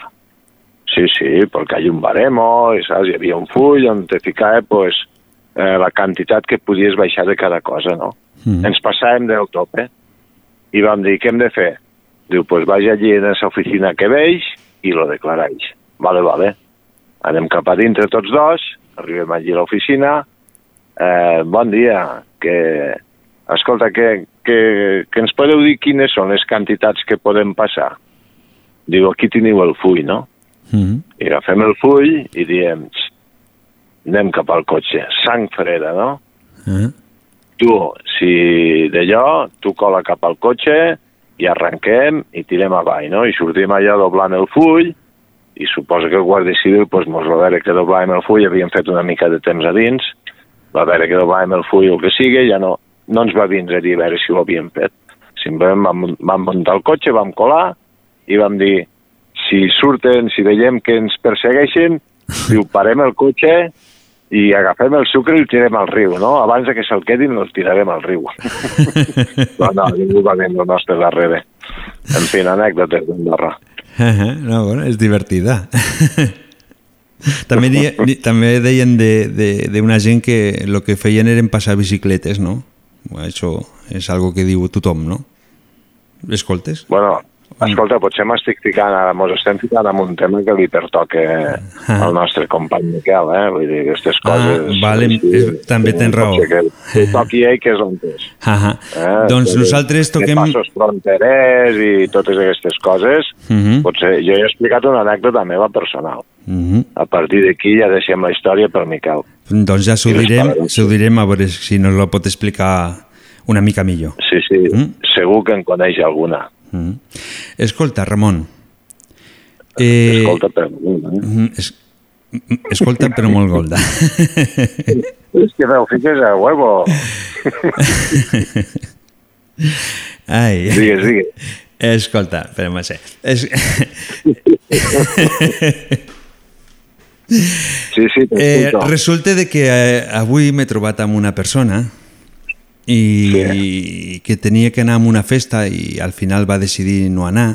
Sí, sí, porque hay un baremo, i saps? Hi havia un full on te ficava pues, eh, la quantitat que podies baixar de cada cosa, no? Mm. Ens passàvem del tope i vam dir, què hem de fer? Diu, pues vaig allí en esa oficina que veig i lo declaráis. Vale, vale. Anem cap a dintre tots dos, arribem allí a l'oficina, eh, bon dia, que... Escolta, que, que, que ens podeu dir quines són les quantitats que podem passar? Diu, aquí teniu el full, no? Mm. I agafem el full i diem, "Xt, anem cap al cotxe, sang freda, no? Eh? Tu, si d'allò, tu cola cap al cotxe i arrenquem i tirem avall, no? I sortim allà doblant el full i suposo que el Guàrdia Civil pues, mos va veure que doblàvem el full, havíem fet una mica de temps a dins, va veure que doblàvem el full o el que sigui, ja no, no ens va vindre a dir a veure si ho havíem fet. Simplement vam, vam muntar el cotxe, vam colar i vam dir, si surten, si veiem que ens persegueixen, diu, parem el cotxe i agafem el sucre i el tirem al riu, no? Abans de que se'l quedin, el tirarem al riu. <laughs> no, no, ningú va venir el nostre darrere. En fi, anècdotes d'Andorra. Uh -huh. No, bueno, és divertida. <laughs> també, di, també deien d'una de, de, d'una gent que el que feien eren passar bicicletes, no? Això és algo que diu tothom, no? Escoltes? Bueno, escolta, potser m'estic ficant, ara mos estem ficant en un tema que li pertoca al nostre company Miquel, eh? Vull dir, aquestes Ah, coses... vale, eh, també tens raó. Que <laughs> toqui ell, que és on és. Ah Eh? Doncs De- nosaltres toquem... passos fronterers i totes aquestes coses. Uh -huh. Potser jo he explicat una anècdota meva personal. Uh -huh. A partir d'aquí ja deixem la història per Miquel. Doncs ja s'ho direm, s'ho direm a veure si nos lo pot explicar una mica millor. Sí, sí, mm? segur que en coneix alguna. Mm. Escolta, Ramon. Eh, Escolta, però... mm, Es, mm, escolta, però molt golda. <laughs> És que veu, fiques a huevo. <laughs> Ai. Digues, digues. Escolta, espera ser. Es... <laughs> Sí, sí, eh, resulta de que eh, avui m'he trobat amb una persona i sí. que tenia que anar a una festa i al final va decidir no anar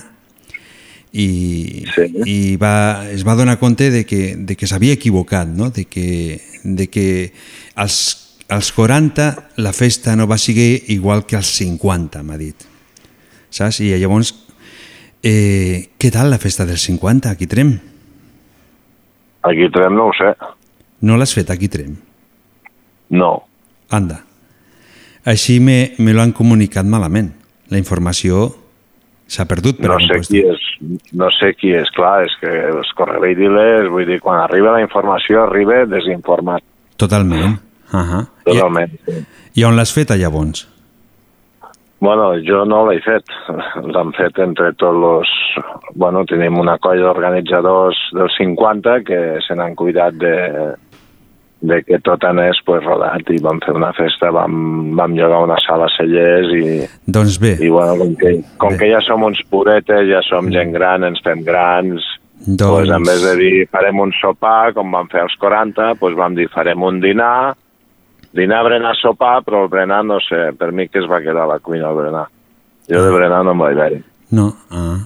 i, sí. i va, es va donar compte de que, de que s'havia equivocat, no? de que, de que als, als 40 la festa no va seguir igual que als 50, m'ha dit. Saps? I llavors, eh, què tal la festa dels 50 aquí Trem? Aquí Trem no ho sé. No l'has fet aquí Trem? No. Anda. Així me, me lo han comunicat malament. La informació s'ha perdut per No sé qui és, no sé qui és, clar, és que els correveidilers, vull dir, quan arriba la informació arriba desinformat. Totalment. Uh -huh. Totalment. I, I on l'has fet, llavors? Bueno, jo no l'he fet. L'han fet entre tots els... Bueno, tenim una colla d'organitzadors dels 50 que se n'han cuidat de, de que tot anés pues, rodat i vam fer una festa, vam, vam llogar una sala a cellers i, Doncs bé, i bueno, com, que, com que ja som uns puretes, ja som gent gran, ens fem grans, Doncs- pues, en vez de dir farem un sopar, com vam fer als 40, pues, vam dir farem un dinar, dinar, berenar, sopar, però el berenar, no sé, per mi que es va quedar a la cuina el berenar. Jo de berenar no em vaig veure. No. Ah.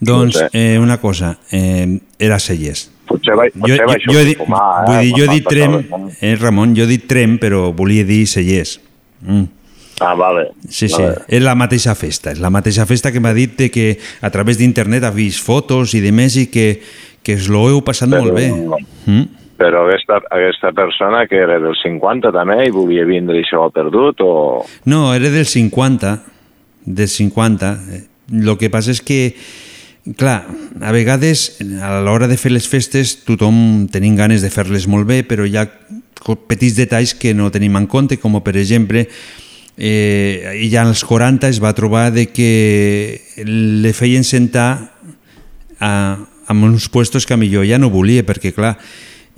Doncs, No sé. eh, una cosa, eh, era Cellers. Potser vaig, potser vaig jo, dit, fumar, eh? vull dir, jo he dit Trem, eh, Ramon, jo he dit Trem, però volia dir Cellers. Mm. Ah, vale. Sí, sí, Vale. és la mateixa festa. És la mateixa festa que m'ha dit que a través d'internet ha vist fotos i de més i que, que es lo heu passat Però- molt bé. Mm? Però aquesta, aquesta persona que era del 50 també i volia vindre i se l'ha perdut o... No, era del 50, del 50. El que passa és que, clar, a vegades a l'hora de fer les festes tothom tenim ganes de fer-les molt bé, però hi ha petits detalls que no tenim en compte, com per exemple, eh, ja als 40 es va trobar de que le feien sentar a, amb uns puestos que a millor ja no volia, perquè clar,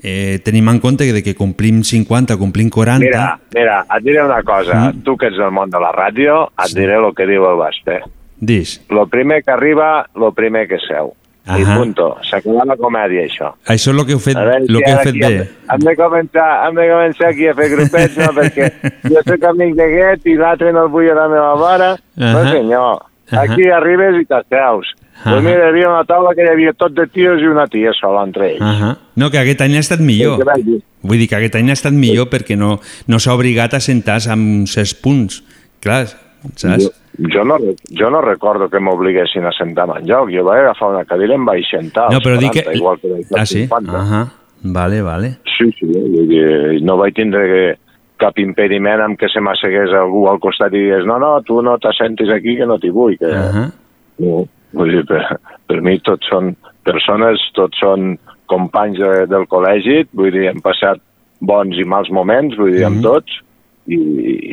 eh, tenim en compte que de que complim 50, complim 40... Mira, mira, et diré una cosa. Mm. Tu que ets del món de la ràdio, et diré el que diu el Basté. Dis. Lo primer que arriba, lo primer que seu. I Ahà. punto. S'acaba la comèdia, això. Això és el que heu fet, veure, lo que heu fet bé. Hem, de començar, hem de començar aquí a fer grupets, no? perquè <laughs> jo soc amic d'aquest i l'altre no el vull a la meva vora. No, Ahà. senyor. Ahà. Aquí arribes i t'asseus. Ahà. Pues mira, hi havia una taula que hi havia tot de tios i una tia sola entre ells. -huh. No, que aquest any ha estat millor. Sí, que. Vull dir que aquest any ha estat millor perquè no, no s'ha obligat a sentar-se amb certs punts. Clar, saps? Jo, jo, no, jo no recordo que m'obliguessin a sentar-me enlloc. Jo vaig agafar una cadira i em vaig sentar. No, però dic 40, que... Igual que Ah, sí? 50. Uh -huh. Vale, vale. Sí, sí, dir, no vaig tindre cap impediment amb que se m'assegués algú al costat i digués no, no, tu no t'assentis aquí que no t'hi vull. Que... Uh -huh. no, vull dir, per, per mi tots són persones, tots són companys de, del col·legi, vull dir, hem passat bons i mals moments, vull dir, amb tots, i,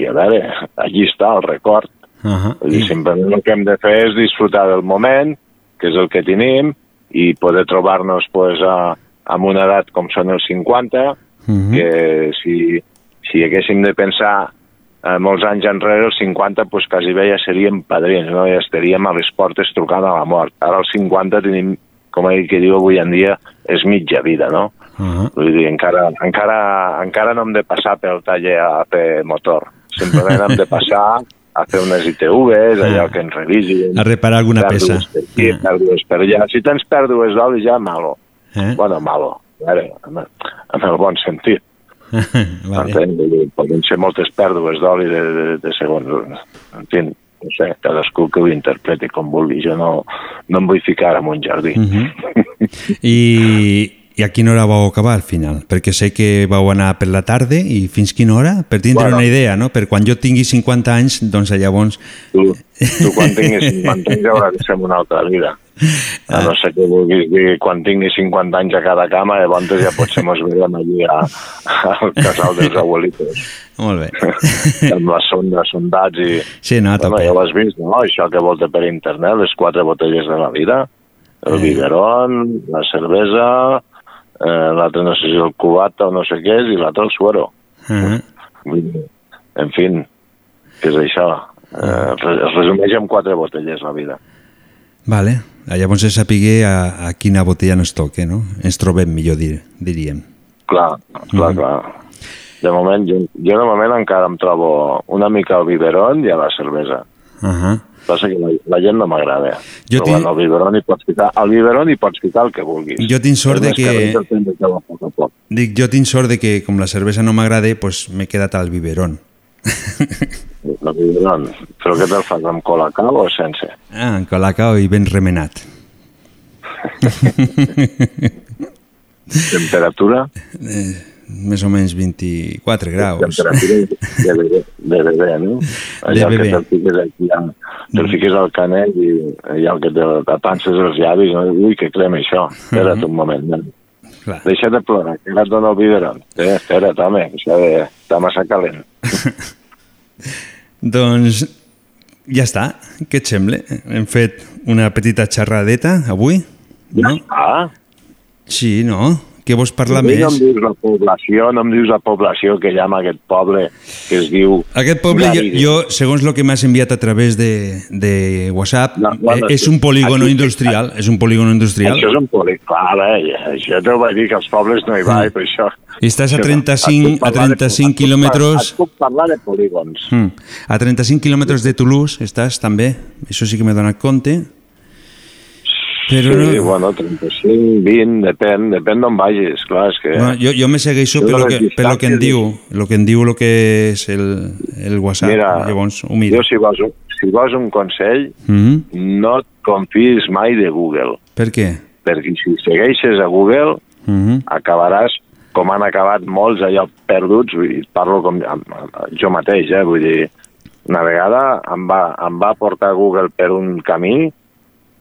i a veure, allí està el record. Uh -huh. Vull dir, simplement el que hem de fer és disfrutar del moment, que és el que tenim, i poder trobar-nos pues, a, amb una edat com són els 50, Mhm. que si, si haguéssim de pensar eh, molts anys enrere, els 50, pues, quasi bé ja seríem padrins, no? ja estaríem a les portes trucant a la mort. Ara els 50 tenim, com ell que diu avui en dia, és mitja vida, no? Uh -huh. Vull dir, encara, encara, encara no hem de passar pel taller a fer motor. Simplement hem de passar a fer unes ITVs, allò que ens revisin. A reparar alguna pèrdues peça. Per aquí, pèrdues per allà. Si tens pèrdues d'oli, ja malo. Eh? Bueno, malo. A veure, en, en el bon sentit. <laughs> vale. Dir, Poden ser moltes pèrdues d'oli de, de, de segons. En fi, no sé, cadascú que ho interpreti com vulgui. Jo no, no em vull ficar en un jardí. Uh <laughs> -huh. I, I a quina hora vau acabar al final? Perquè sé que vau anar per la tarda i fins quina hora? Per tindre Bueno. una idea, no? Per quan jo tingui 50 anys, doncs llavors... Tu, tu quan <laughs> tinguis 50 anys haurà de ser una altra vida. A no sé què vulguis dir, quan tingui 50 anys a cada cama, llavors ja potser mos veiem allí a, al casal dels abuelitos. Molt bé. amb les sondes, sondats i... Sí, no, bueno, ja ho has vist, no? Això que volta per internet, les quatre botelles de la vida, el Eh. biberón, la cervesa, eh, l'altre no sé si el cubata o no sé què és, i l'altre el suero. Uh -huh. Vull dir, En fin, què és això? Eh, re- es resumeix en quatre botelles la vida. Vale. Llavors és saber a, a quina botella ens toca, no? Ens trobem, millor dir, diríem. Clar, clar, Mm. clar. De moment, jo, jo de moment encara em trobo una mica al biberón i a la cervesa. Uh -huh. Passa que la, la gent no m'agrada. Jo Però bueno, al biberón hi pots ficar, al biberón hi pots ficar el que vulguis. Jo tinc sort de que- que poc. Dic, jo tinc sort de que com la cervesa no m'agrada, doncs m'he quedat al biberón. Biberón. Però què te'l fas, amb colacao o sense? Ah, en colacao i ben remenat. Temperatura? Eh, més o menys 24 graus. Temperatura de bebè, de bebè no? Allò bebè. que te'l fiques aquí, te'l fiques al canell i allò que te t'apanses els llavis, no? ui, que crema això. Espera't un moment, nen. Clar. Deixa de plorar, que ara et dona el biberón. Eh, espera't, home, que això de... està massa calent. <laughs> Doncs ja està. Què et sembla? Hem fet una petita xerradeta avui? No? Ah, Sí, no? Què vols parlar mi No més? em dius la població, no em dius la població que hi ha en aquest poble que es diu... Aquest poble, jo, jo segons el que m'has enviat a través de, de WhatsApp, bueno, eh, és un polígono aquí- industrial. És un polígono industrial. Això és un polígon, clar, eh? això t'ho vaig dir que als pobles no hi va, i per això... I estàs a Això no. 35 Et puc a parlar de- 35 et puc quilòmetres- Et puc parlar de polígons. Mm. A 35 quilòmetres de Toulouse estàs també, això sí que m'he donat compte. Però sí, no- bueno, 35, 20, depèn, depèn d'on vagis, clar, és que... Bueno, jo, jo me segueixo per lo, que, per lo que em diu, lo que em diu lo que és el, el WhatsApp. Mira, Llavors ho miro. jo si vols, un- si vols un consell, Mhm. no et confiïs mai de Google, Per què? perquè si segueixes a Google Mhm. acabaràs com han acabat molts allò perduts, vull dir, parlo com jo mateix, eh, vull dir, una vegada em va, em va portar Google per un camí,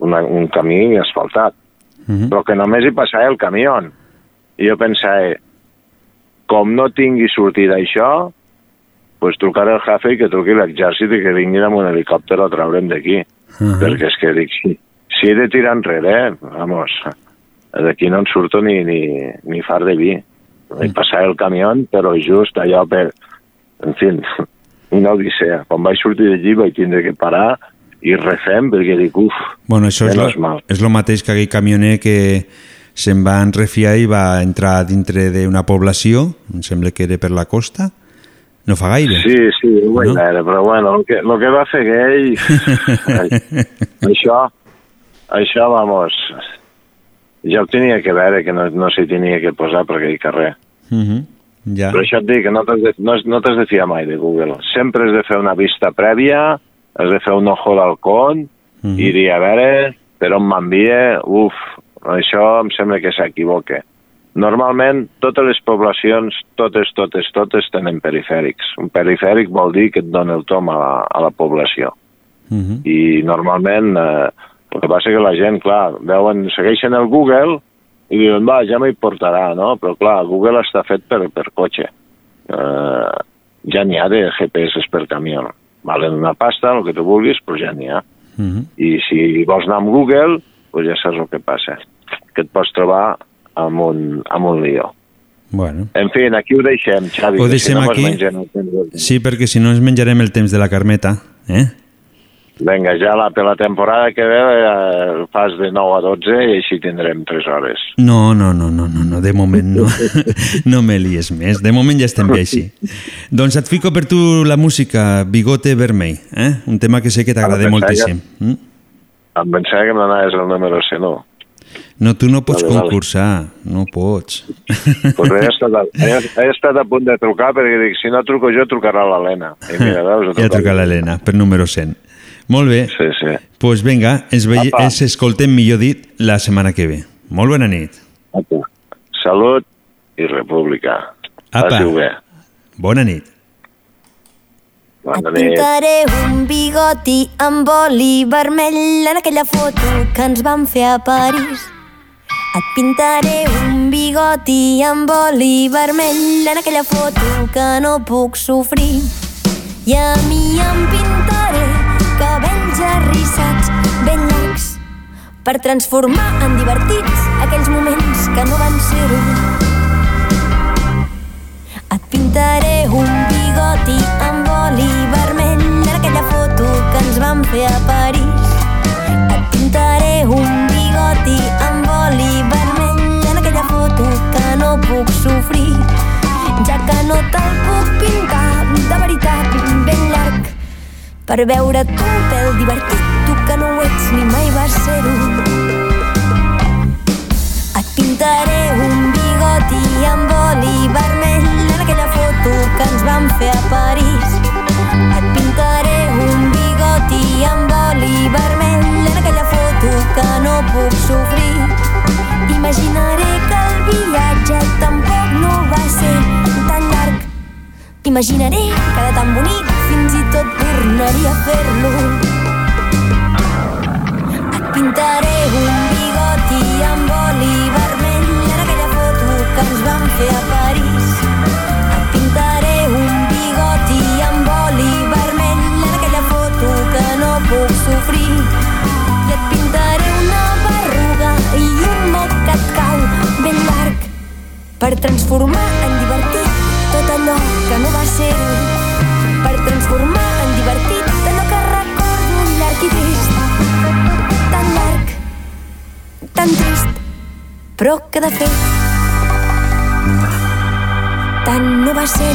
una, un camí asfaltat, Mhm. però que només hi passava el camió. I jo pensava, com no tingui sortida això, pues trucaré al jefe i que truqui l'exèrcit i que vinguin amb un helicòpter a treure'm d'aquí. Mhm. Perquè és que dic, si, si he de tirar enrere, eh, vamos, d'aquí no en surto ni, ni, ni far de vi. Vaig passar el camió, però just allò per... En fi, <laughs> una odissea. Quan vaig sortir d'allí vaig tindre que parar i refem perquè dic, uf, Bueno, això és lo, mal. és lo mateix que aquell camioner que se'n va enrefiar i va entrar dintre d'una població, em sembla que era per la costa, no fa gaire. Sí, sí, ho vaig No? veure, però bueno, el que, el que va fer aquell... <laughs> això, això, vamos, ja ho tenia que veure, que no, no s'hi tenia que posar per aquell carrer. Mhm. Ja. Però això et dic que no t'has de, no, no de fiar mai de Google. Sempre has de fer una vista prèvia, has de fer un ojo d'halcón, Mhm. i dir, a veure, per on m'envia, uf, això em sembla que s'equivoca. Normalment, totes les poblacions, totes, totes, totes tenen perifèrics. Un perifèric vol dir que et dona el tom a la, a la població. Mhm. I normalment, eh, el que passa que la gent, clar, veuen, segueixen el Google i diuen, va, ja m'hi portarà, no? Però clar, Google està fet per, per cotxe. Eh, ja n'hi ha de GPS per camió. Valen una pasta, el que tu vulguis, però ja n'hi ha. Mhm. I si vols anar amb Google, doncs ja saps el que passa. Que et pots trobar amb un, amb un lío. Bueno. En fi, aquí ho deixem, Xavi. Ho que si deixem no aquí. Sí, perquè si no ens menjarem el temps de la Carmeta. Eh? Vinga, ja la, per la temporada que ve eh, fas de 9 a 12 i així tindrem 3 hores. No, no, no, no, no, no, de moment no. <laughs> no me lies més. De moment ja estem bé així. doncs et fico per tu la música Bigote Vermell, eh? un tema que sé que t'agrada moltíssim. Mm? Em pensava que m'anaves al número 101. No, tu no pots Vale, vale. concursar, no pots. Pues he, <laughs> estat he, he estat a punt de trucar perquè dic, si no truco jo, trucarà l'Helena. I mira, veus? ja truca l'Helena, per número 100. Molt bé. Sí, sí. Doncs pues vinga, ens, Apa. ens escoltem millor dit la setmana que ve. Molt bona nit. Apa. Salut i república. Apa. Bé. Bona nit. Bona nit. Pintaré un bigoti amb oli vermell en aquella foto que ens vam fer a París. Et pintaré un bigoti amb oli vermell en aquella foto que no puc sofrir. I a mi em pintaré arrissats ben llargs per transformar en divertits aquells moments que no van ser-ho. Et pintaré un bigoti amb oli vermell en aquella foto que ens vam fer a París. Et pintaré un bigoti amb oli vermell en aquella foto que no puc sofrir, ja que no te'l puc pintar de veritat ben llarg per veure't un pèl divertit, tu que no ho ets ni mai vas ser-ho. Et pintaré un bigoti amb oli vermell en aquella foto que ens vam fer a París. Et pintaré un bigoti amb oli vermell en aquella foto que no puc sofrir. Imaginaré que el viatge tampoc no va ser. Imaginaré que era tan bonic fins i tot tornaria a fer-lo. Et pintaré un bigoti amb oli vermell en aquella foto que ens vam fer a París. Et pintaré un bigoti amb oli vermell en aquella foto que no puc sofrir. I et pintaré una berruga i un moc que et cau ben llarg per transformar en divertit tot allò que no va ser per transformar en divertit allò que recordo llarg i trist. Tan llarg tan trist però que de fet tant no va ser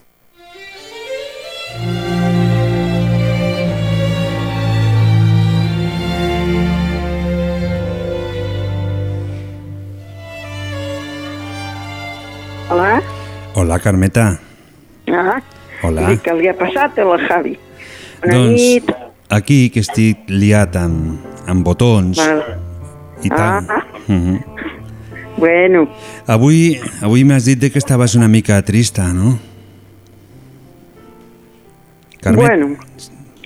Hola, Carmeta. Ah, Hola. Dic, què li ha passat a la Javi? Bona doncs nit. aquí que estic liat amb, amb botons Val. i tant. Ah. Mhm. Bueno, Avui, avui m'has dit que estaves una mica trista, no? Carmet, bueno,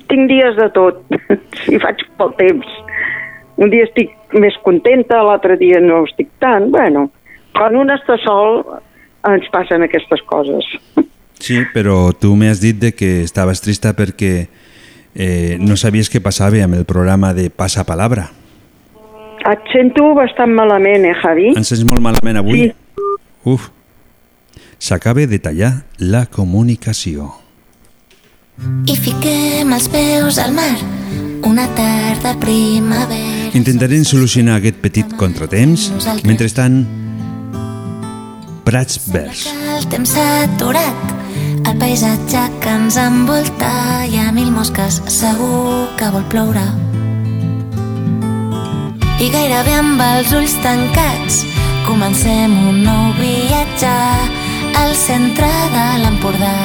tinc dies de tot, <laughs> si faig pel temps. Un dia estic més contenta, l'altre dia no estic tant. Bueno, quan un està sol ens passen aquestes coses. sí, però tu m'has dit de que estaves trista perquè eh, no sabies què passava amb el programa de Passa Palabra. Et sento bastant malament, eh, Javi? Ens sents molt malament avui? Sí. Uf. S'acaba de tallar la comunicació. I fiquem els peus al mar una tarda primavera. Intentarem solucionar aquest petit contratemps. Mentrestant, Prats Verds. El temps s'ha aturat, el paisatge que ens envolta hi ha mil mosques, segur que vol ploure. I gairebé amb els ulls tancats comencem un nou viatge al centre de l'Empordà.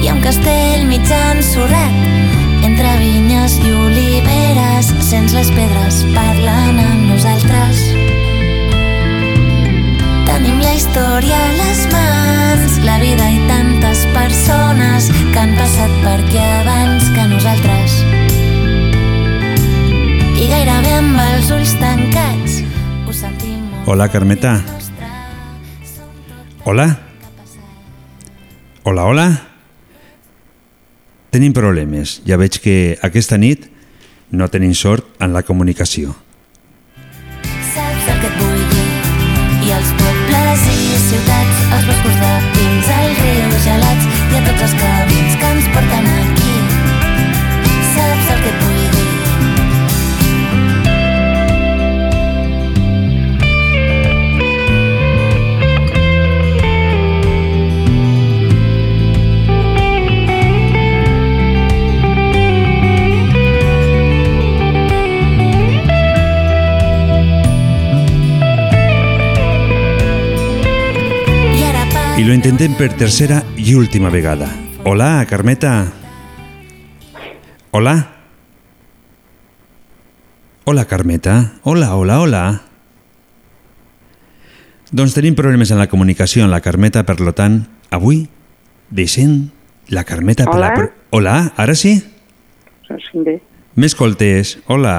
Hi ha un castell mig ensorrat entre vinyes i oliveres sents les pedres parlant amb nosaltres. Tenim la història a les mans, la vida i tantes persones que han passat per aquí abans que nosaltres. I gairebé amb els ulls tancats ho sentim molt. Hola, Carmeta. Hola? Hola, hola? Tenim problemes. Ja veig que aquesta nit no tenim sort en la comunicació. I lo intentem per tercera i última vegada. Hola, Carmeta. Hola? Hola, Carmeta. Hola, hola, hola. Doncs tenim problemes en la comunicació amb la Carmeta, per lo tant, avui deixem la Carmeta per la... Hola? Hola, ara sí? Sí, bé. M'escoltes? Hola?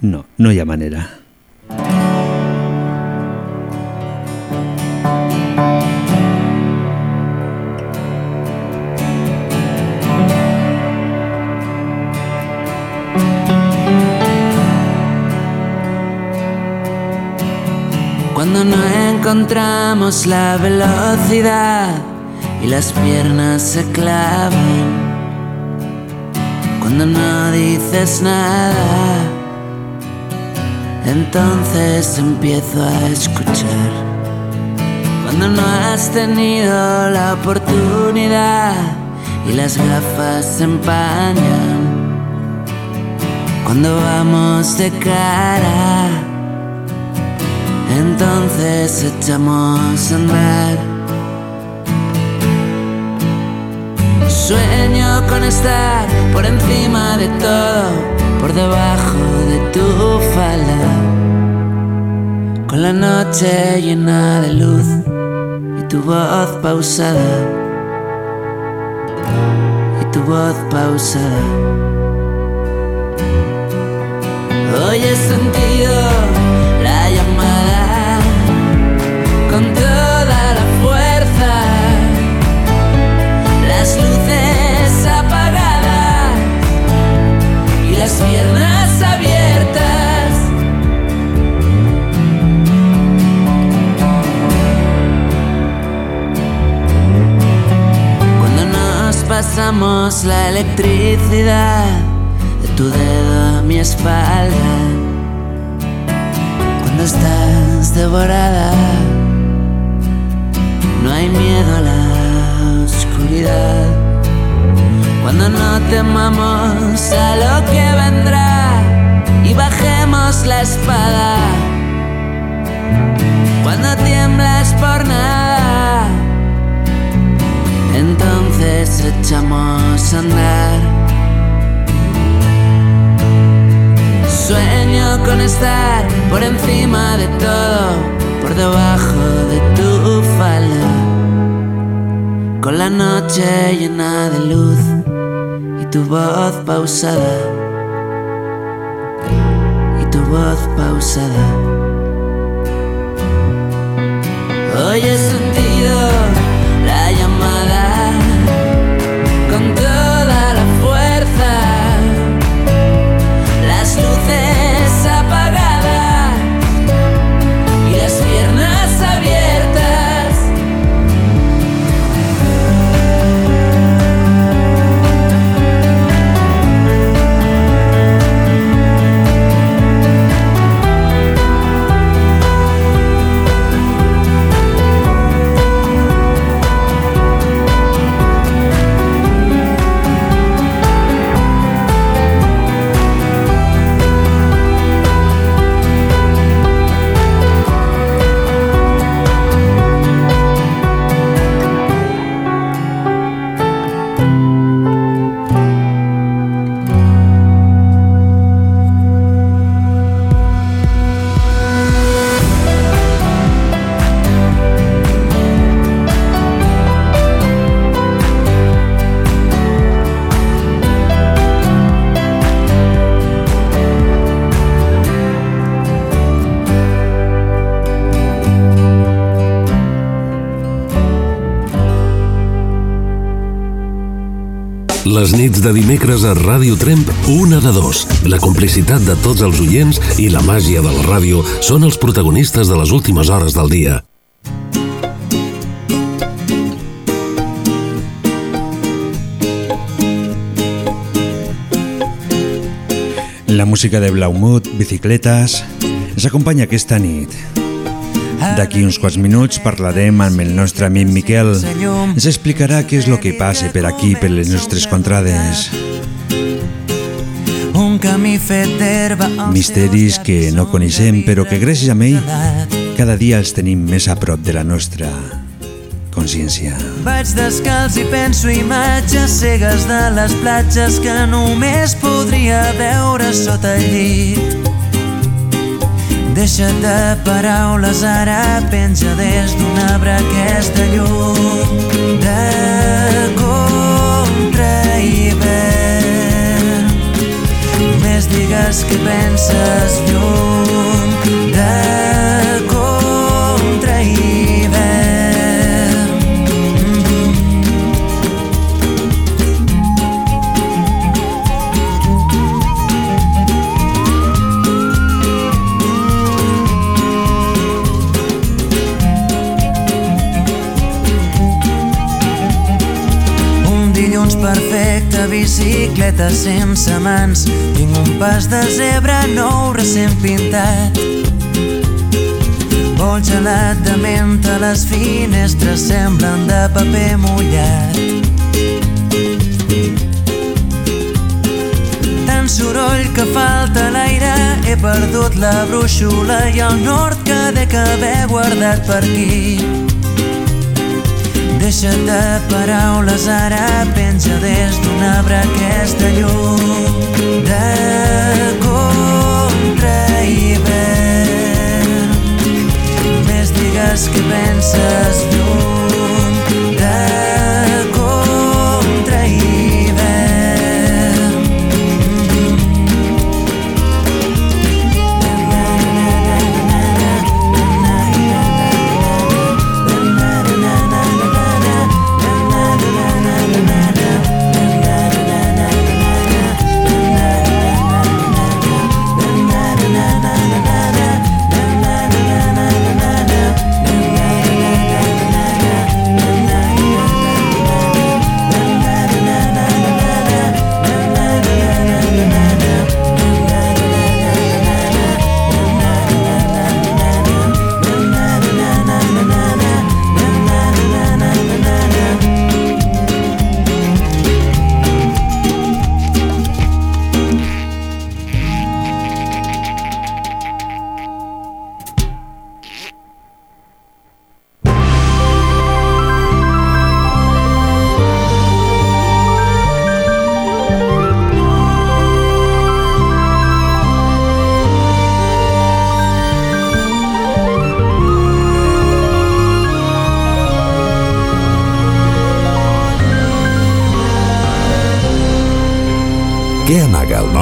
No, no hi ha manera. Encontramos la velocidad y las piernas se clavan. Cuando no dices nada, entonces empiezo a escuchar. Cuando no has tenido la oportunidad y las gafas se empañan. Cuando vamos de cara entonces echamos a andar. Sueño con estar por encima de todo, por debajo de tu falda, con la noche llena de luz y tu voz pausada, y tu voz pausada. Hoy he sentido Toda la fuerza, las luces apagadas y las piernas abiertas. Cuando nos pasamos la electricidad de tu dedo a mi espalda, cuando estás devorada no hay miedo a la oscuridad. Cuando no temamos a lo que vendrá y bajemos la espada. Cuando tiemblas por nada, entonces echamos a andar. Sueño con estar por encima de todo, por debajo de tu con la noche llena de luz y tu voz pausada, y tu voz pausada. Hoy he sentido Les nits de dimecres a Ràdio Tremp, una de dos. La complicitat de tots els oients i la màgia de la ràdio són els protagonistes de les últimes hores del dia. La música de Blaumut, bicicletes, ens acompanya aquesta nit. D'aquí uns quants minuts parlarem amb el nostre amic Miquel. Ens explicarà què és el que passa per aquí, per les nostres contrades. Un camí fet d'herba Misteris que no coneixem, però que gràcies a ell cada dia els tenim més a prop de la nostra consciència. Vaig descalç i penso imatges cegues de les platges que només podria veure sota el llit. Deixa't de paraules, ara penja des d'un arbre aquesta llum de contra hivern. Només digues que penses lluny de perfecte, bicicleta sense mans. Tinc un pas de zebra nou recent pintat. Vol gelat de menta, les finestres semblen de paper mullat. Tant soroll que falta l'aire, he perdut la brúixola i el nord que dec haver guardat per aquí. Deixa't de paraules, ara penja des d'un arbre aquesta llum de contra hivern. Només digues que penses lluny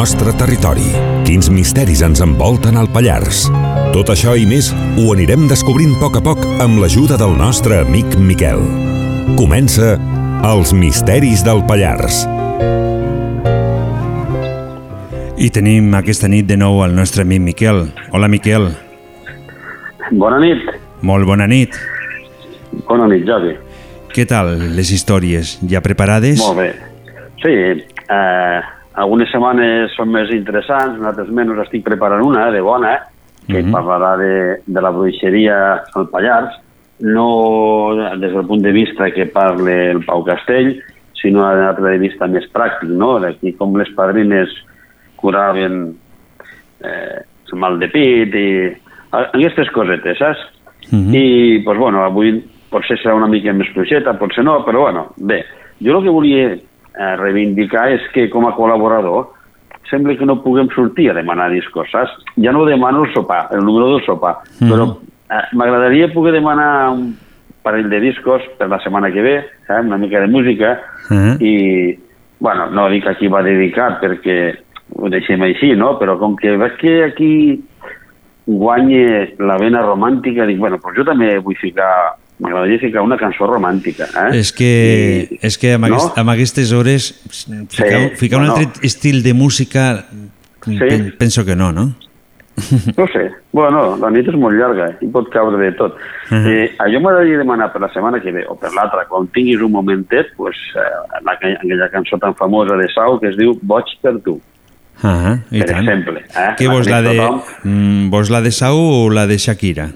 nostre territori? Quins misteris ens envolten al Pallars? Tot això i més ho anirem descobrint a poc a poc amb l'ajuda del nostre amic Miquel. Comença Els misteris del Pallars. I tenim aquesta nit de nou el nostre amic Miquel. Hola, Miquel. Bona nit. Molt bona nit. Bona nit, Javi. Què tal les històries? Ja preparades? Molt bé. Sí, eh, algunes setmanes són més interessants, altres menys estic preparant una, de bona, que Mhm. parlarà de, de la bruixeria al Pallars, no des del punt de vista que parle el Pau Castell, sinó d'un punt de vista més pràctic, no? D'aquí com les padrines curaven eh, el mal de pit i aquestes cosetes, saps? Mhm. I, doncs, bueno, avui potser serà una mica més fluixeta, potser no, però, bueno, bé. Jo el que volia eh, reivindicar és que, com a col·laborador, sembla que no puguem sortir a demanar discos, saps? Ja no demano el sopar, el número del sopar, Mhm. però eh, m'agradaria poder demanar un parell de discos per la setmana que ve, saps? una mica de música, Eh? i, bueno, no dic a qui va dedicat perquè ho deixem així, no? Però com que veig que aquí guanya la vena romàntica, dic, bueno, doncs jo també vull ficar, m'agradaria ficar una cançó romàntica, eh? És que, és que amb, No? aquest, amb aquestes hores ficar, Sí, ficar un bueno. altre estil de música pen, penso que no, no? No sé, bueno, la nit és molt llarga i pot caure de tot. Mhm. eh, allò m'agradaria demanar per la setmana que ve o per l'altra, quan tinguis un momentet, pues, eh, la, aquella cançó tan famosa de Sau que es diu Boig per tu, Ah, i per tant. exemple. Eh? Què vols, la de, tothom. mm, vols la de Sau o la de Shakira?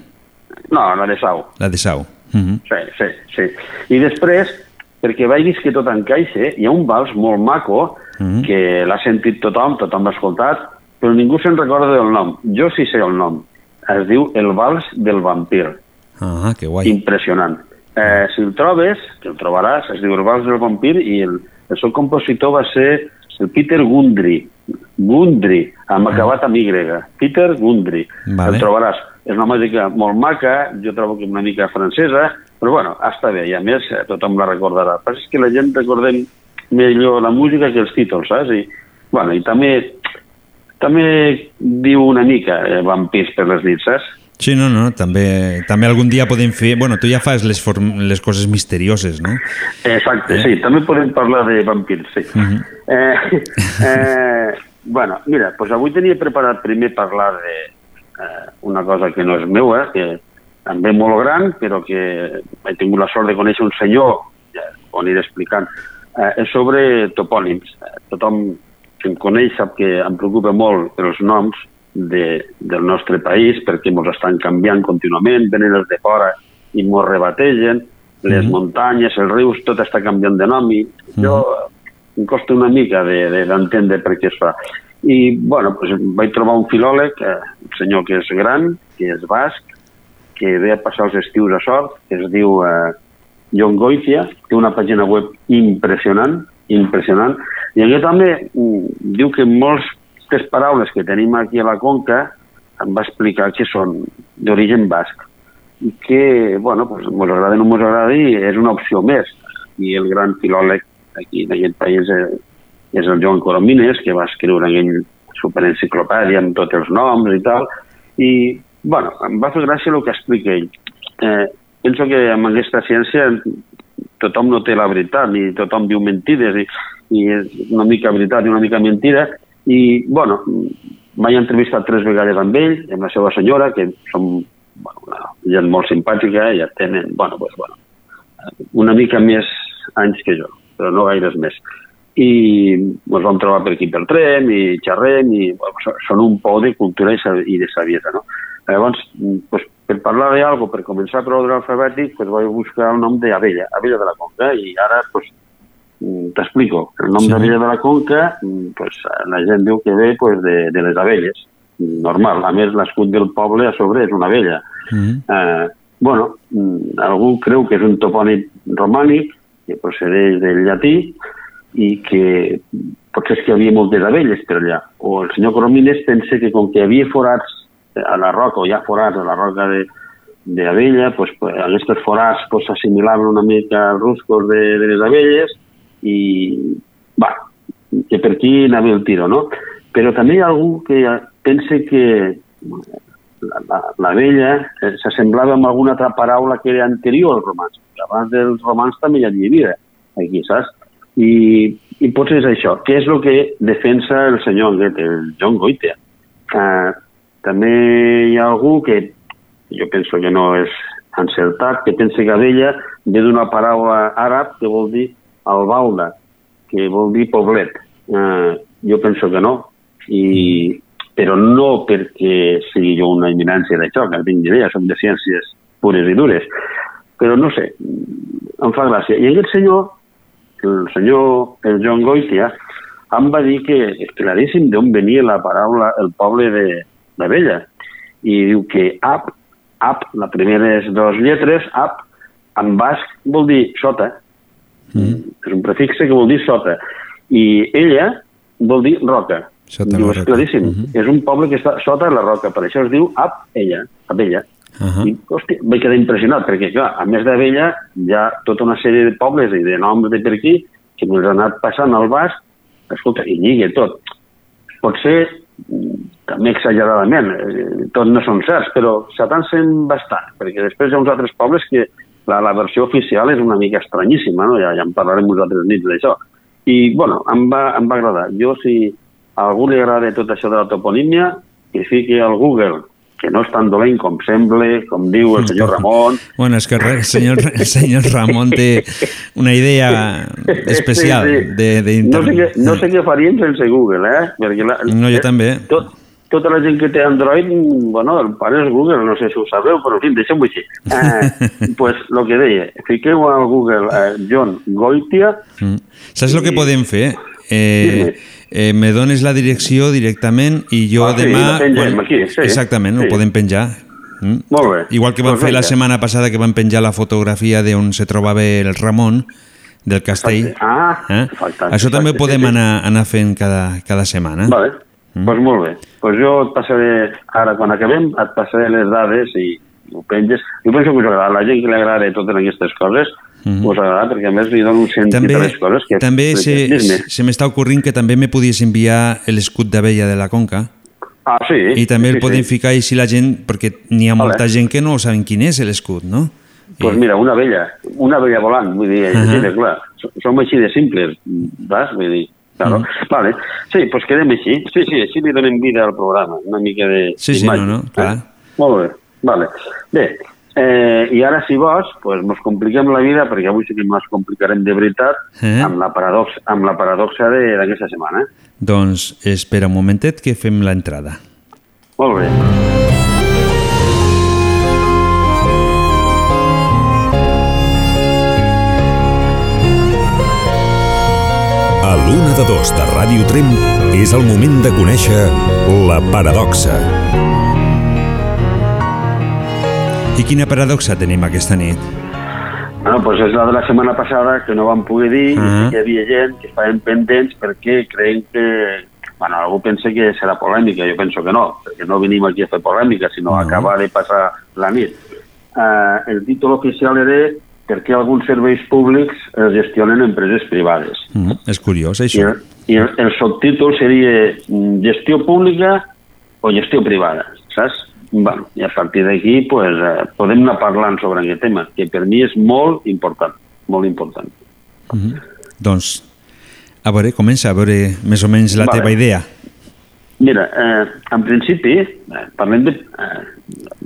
No, la de Sau. La de Sau. Mhm. Sí, sí, sí. I després, perquè vaig dir que tot encaixa, hi ha un vals molt maco Mhm. que l'ha sentit tothom, tothom l'ha escoltat, però ningú se'n recorda del nom. Jo sí sé el nom. Es diu El vals del vampir. Ah, que guai. Impressionant. Eh, si el trobes, que el trobaràs, es diu El vals del vampir i el, el seu compositor va ser el Peter Gundry. Gundry, amb acabat amb Y. Peter Gundry. Vale. El trobaràs. És una música molt maca, jo trobo que una mica francesa, però bueno, està bé, i a més eh, tothom la recordarà. Passa és que la gent recordem millor la música que els títols, saps? I, bueno, i també també diu una mica eh, vampirs per les nits, saps? Sí, no, no, també, també algun dia podem fer... Bueno, tu ja fas les, form, les coses misterioses, no? Exacte, sí, també podem parlar de vampirs, sí. Mhm. eh, <laughs> eh, bueno, mira, doncs avui tenia preparat primer parlar de eh, una cosa que no és meua, que em ve molt gran, però que he tingut la sort de conèixer un senyor, ja ho aniré explicant, eh, és sobre topònims. Eh, Tothom que em coneix sap que em preocupa molt els noms de, del nostre país perquè ens estan canviant contínuament, venen els de fora i ens rebategen, les Mhm. muntanyes, els rius, tot està canviant de nom i jo em costa una mica de- de- d'entendre de, per què es fa. I, bueno, pues, vaig trobar un filòleg, eh, un senyor que és gran, que és basc, que ve a passar els estius a sort, que es diu eh, John Goitia, té una pàgina web impressionant, impressionant, i allò també mm, diu que moltes paraules que tenim aquí a la Conca em va explicar que són d'origen basc i que, bueno, pues, mos agrada o no mos agradi, és una opció més. I el gran filòleg aquí en aquest país és, és el Joan Coromines, que va escriure aquell superenciclopèdia amb tots els noms i tal, i, bueno, em va fer gràcia el que explica ell. Eh, penso que amb aquesta ciència tothom no té la veritat, ni tothom diu mentides, i, i és una mica veritat i una mica mentida, i, bueno, vaig entrevistar tres vegades amb ell, amb la seva senyora, que som bueno, una gent molt simpàtica, ja tenen, bueno, pues, bueno, una mica més anys que jo, però no gaires més. I ens vam trobar per aquí pel tren i xerrem i bueno, són un pou de cultura i, de saviesa, no? Llavors, pues, per parlar d'algo, per començar per ordre alfabètic, pues, vaig buscar el nom d'Abella, Abella de la Conca, i ara pues, mm, t'explico. El nom Sí. d'Abella de la Conca, mm, pues, la gent diu que ve pues, de, de les abelles, normal. A més, l'escut del poble a sobre és una abella. Mhm. Eh, bueno, mm, algú creu que és un topònim romànic que procedeix del llatí i que potser és que hi havia moltes abelles per allà. O el senyor Coromines pensa que com que hi havia forats a la roca, o hi ha forats a la roca de d'abella, pues, pues, aquests forats pues, una mica als ruscos de, de les abelles i, va, que per aquí anava el tiro, no? Però també hi ha algú que pensa que la, la, s'assemblava amb alguna altra paraula que era anterior al romanç. Abans dels romans també hi havia aquí, saps? I, i potser és això. Què és el que defensa el senyor el John Goethe? Uh, també hi ha algú que jo penso que no és encertat, que pensa que abella ve d'una paraula àrab que vol dir albalda, que vol dir poblet. Uh, jo penso que no, i, però no perquè sigui jo una eminència d'això, que no tinc idea, som de ciències pures i dures, però no sé, em fa gràcia. I aquest senyor, el senyor el John Goitia, em va dir que és claríssim d'on venia la paraula el poble de, de Vella. I diu que ap, ap, la primera és dues lletres, ap, en basc vol dir sota. Mm. És un prefixe que vol dir sota. I ella vol dir roca. Sota diu, és claríssim. Uh -huh. És un poble que està sota la roca. Per això es diu ap, ella, abella. Uh -huh. I, hòstia, vaig quedar impressionat, perquè, clar, a més d'Abella, hi ha tota una sèrie de pobles i de noms de per aquí que ens han anat passant al basc, escolta, i lligue tot. Potser, mm, també exageradament, eh, tots no són certs, però s'atancen bastant, perquè després hi ha uns altres pobles que la, la versió oficial és una mica estranyíssima, no? ja, ja en parlarem uns altres nits d'això. I, bueno, em va, em va agradar. Jo, si a algú li agrada tot això de la toponímia, que fiqui al Google, que no és tan dolent com sembla, com diu el senyor Ramon, Bueno, és que el senyor, el <laughs> senyor Ramon té una idea especial Sí, sí. de no, sé no sé què faríem sense Google, eh? Perquè la, No, jo també. Tot, tota la gent que té Android, bueno, el pare és Google, no sé si ho sabeu, però en fi, deixem-ho així. Eh, <laughs> pues, el que deia, fiqueu al Google eh, John Goitia, Mm. Saps el que podem fer? Eh, eh, me dones la direcció directament i jo Ah, sí, demà... la pengem aquí, sí. Exactament, Sí. ho podem penjar. Mm. Molt bé. Igual que Pues fer la setmana passada que vam penjar la fotografia d'on se trobava el Ramon, del castell. Ah, Eh? Això també fantàstic, podem sí, sí. anar, anar fent cada, cada setmana. Vale. Doncs pues molt bé. Pues jo et passaré, ara quan acabem, et passaré les dades i ho penges. Jo penso que us agrada. A la gent que li agrada totes aquestes coses, Mhm. us agrada, perquè a més li dono un sentit També, a les coses que... també se, Dis-me. se m'està ocorrint que també me podies enviar l'escut d'abella de la Conca Ah, sí? i també sí, el podem sí. ficar així la gent, perquè n'hi ha Vale. molta gent que no saben quin és l'escut, no? Pues mira, una vella, una vella volant, vull dir, uh -huh. clar, som- així de simples, vas? Vull dir, claro. Mhm. Vale, sí, pues quedem així. Sí, sí, així li donem vida al programa, una mica de... Sí, sí, no, no, clar. Eh? Molt bé, vale. Bé, eh, i ara, si vols, pues, mos compliquem la vida, perquè avui sí que ens complicarem de veritat, Eh? amb la paradoxa, amb la paradoxa de- d'aquesta setmana. Eh? Doncs espera un momentet que fem l'entrada. Molt bé. A l'una de dos de Ràdio Trem és el moment de conèixer la paradoxa. I quina paradoxa tenim aquesta nit? Bueno, pues és la de la setmana passada que no vam poder dir, uh Ah. -huh. que hi havia gent que estaven pendents perquè creiem que... Bueno, algú pensa que serà polèmica, jo penso que no, perquè no venim aquí a fer polèmica, sinó No. a acabar de passar la nit. Uh, el títol oficial era per què alguns serveis públics els gestionen empreses privades. Mm, és curiós, I, això. el, i el, el subtítol seria mm, gestió pública o gestió privada, saps? Bueno, I a partir d'aquí pues, eh, podem anar parlant sobre aquest tema, que per mi és molt important, molt important. Mm Doncs, a veure, comença a veure més o menys la Vale. teva idea. Mira, eh, en principi, eh, parlem de... Eh,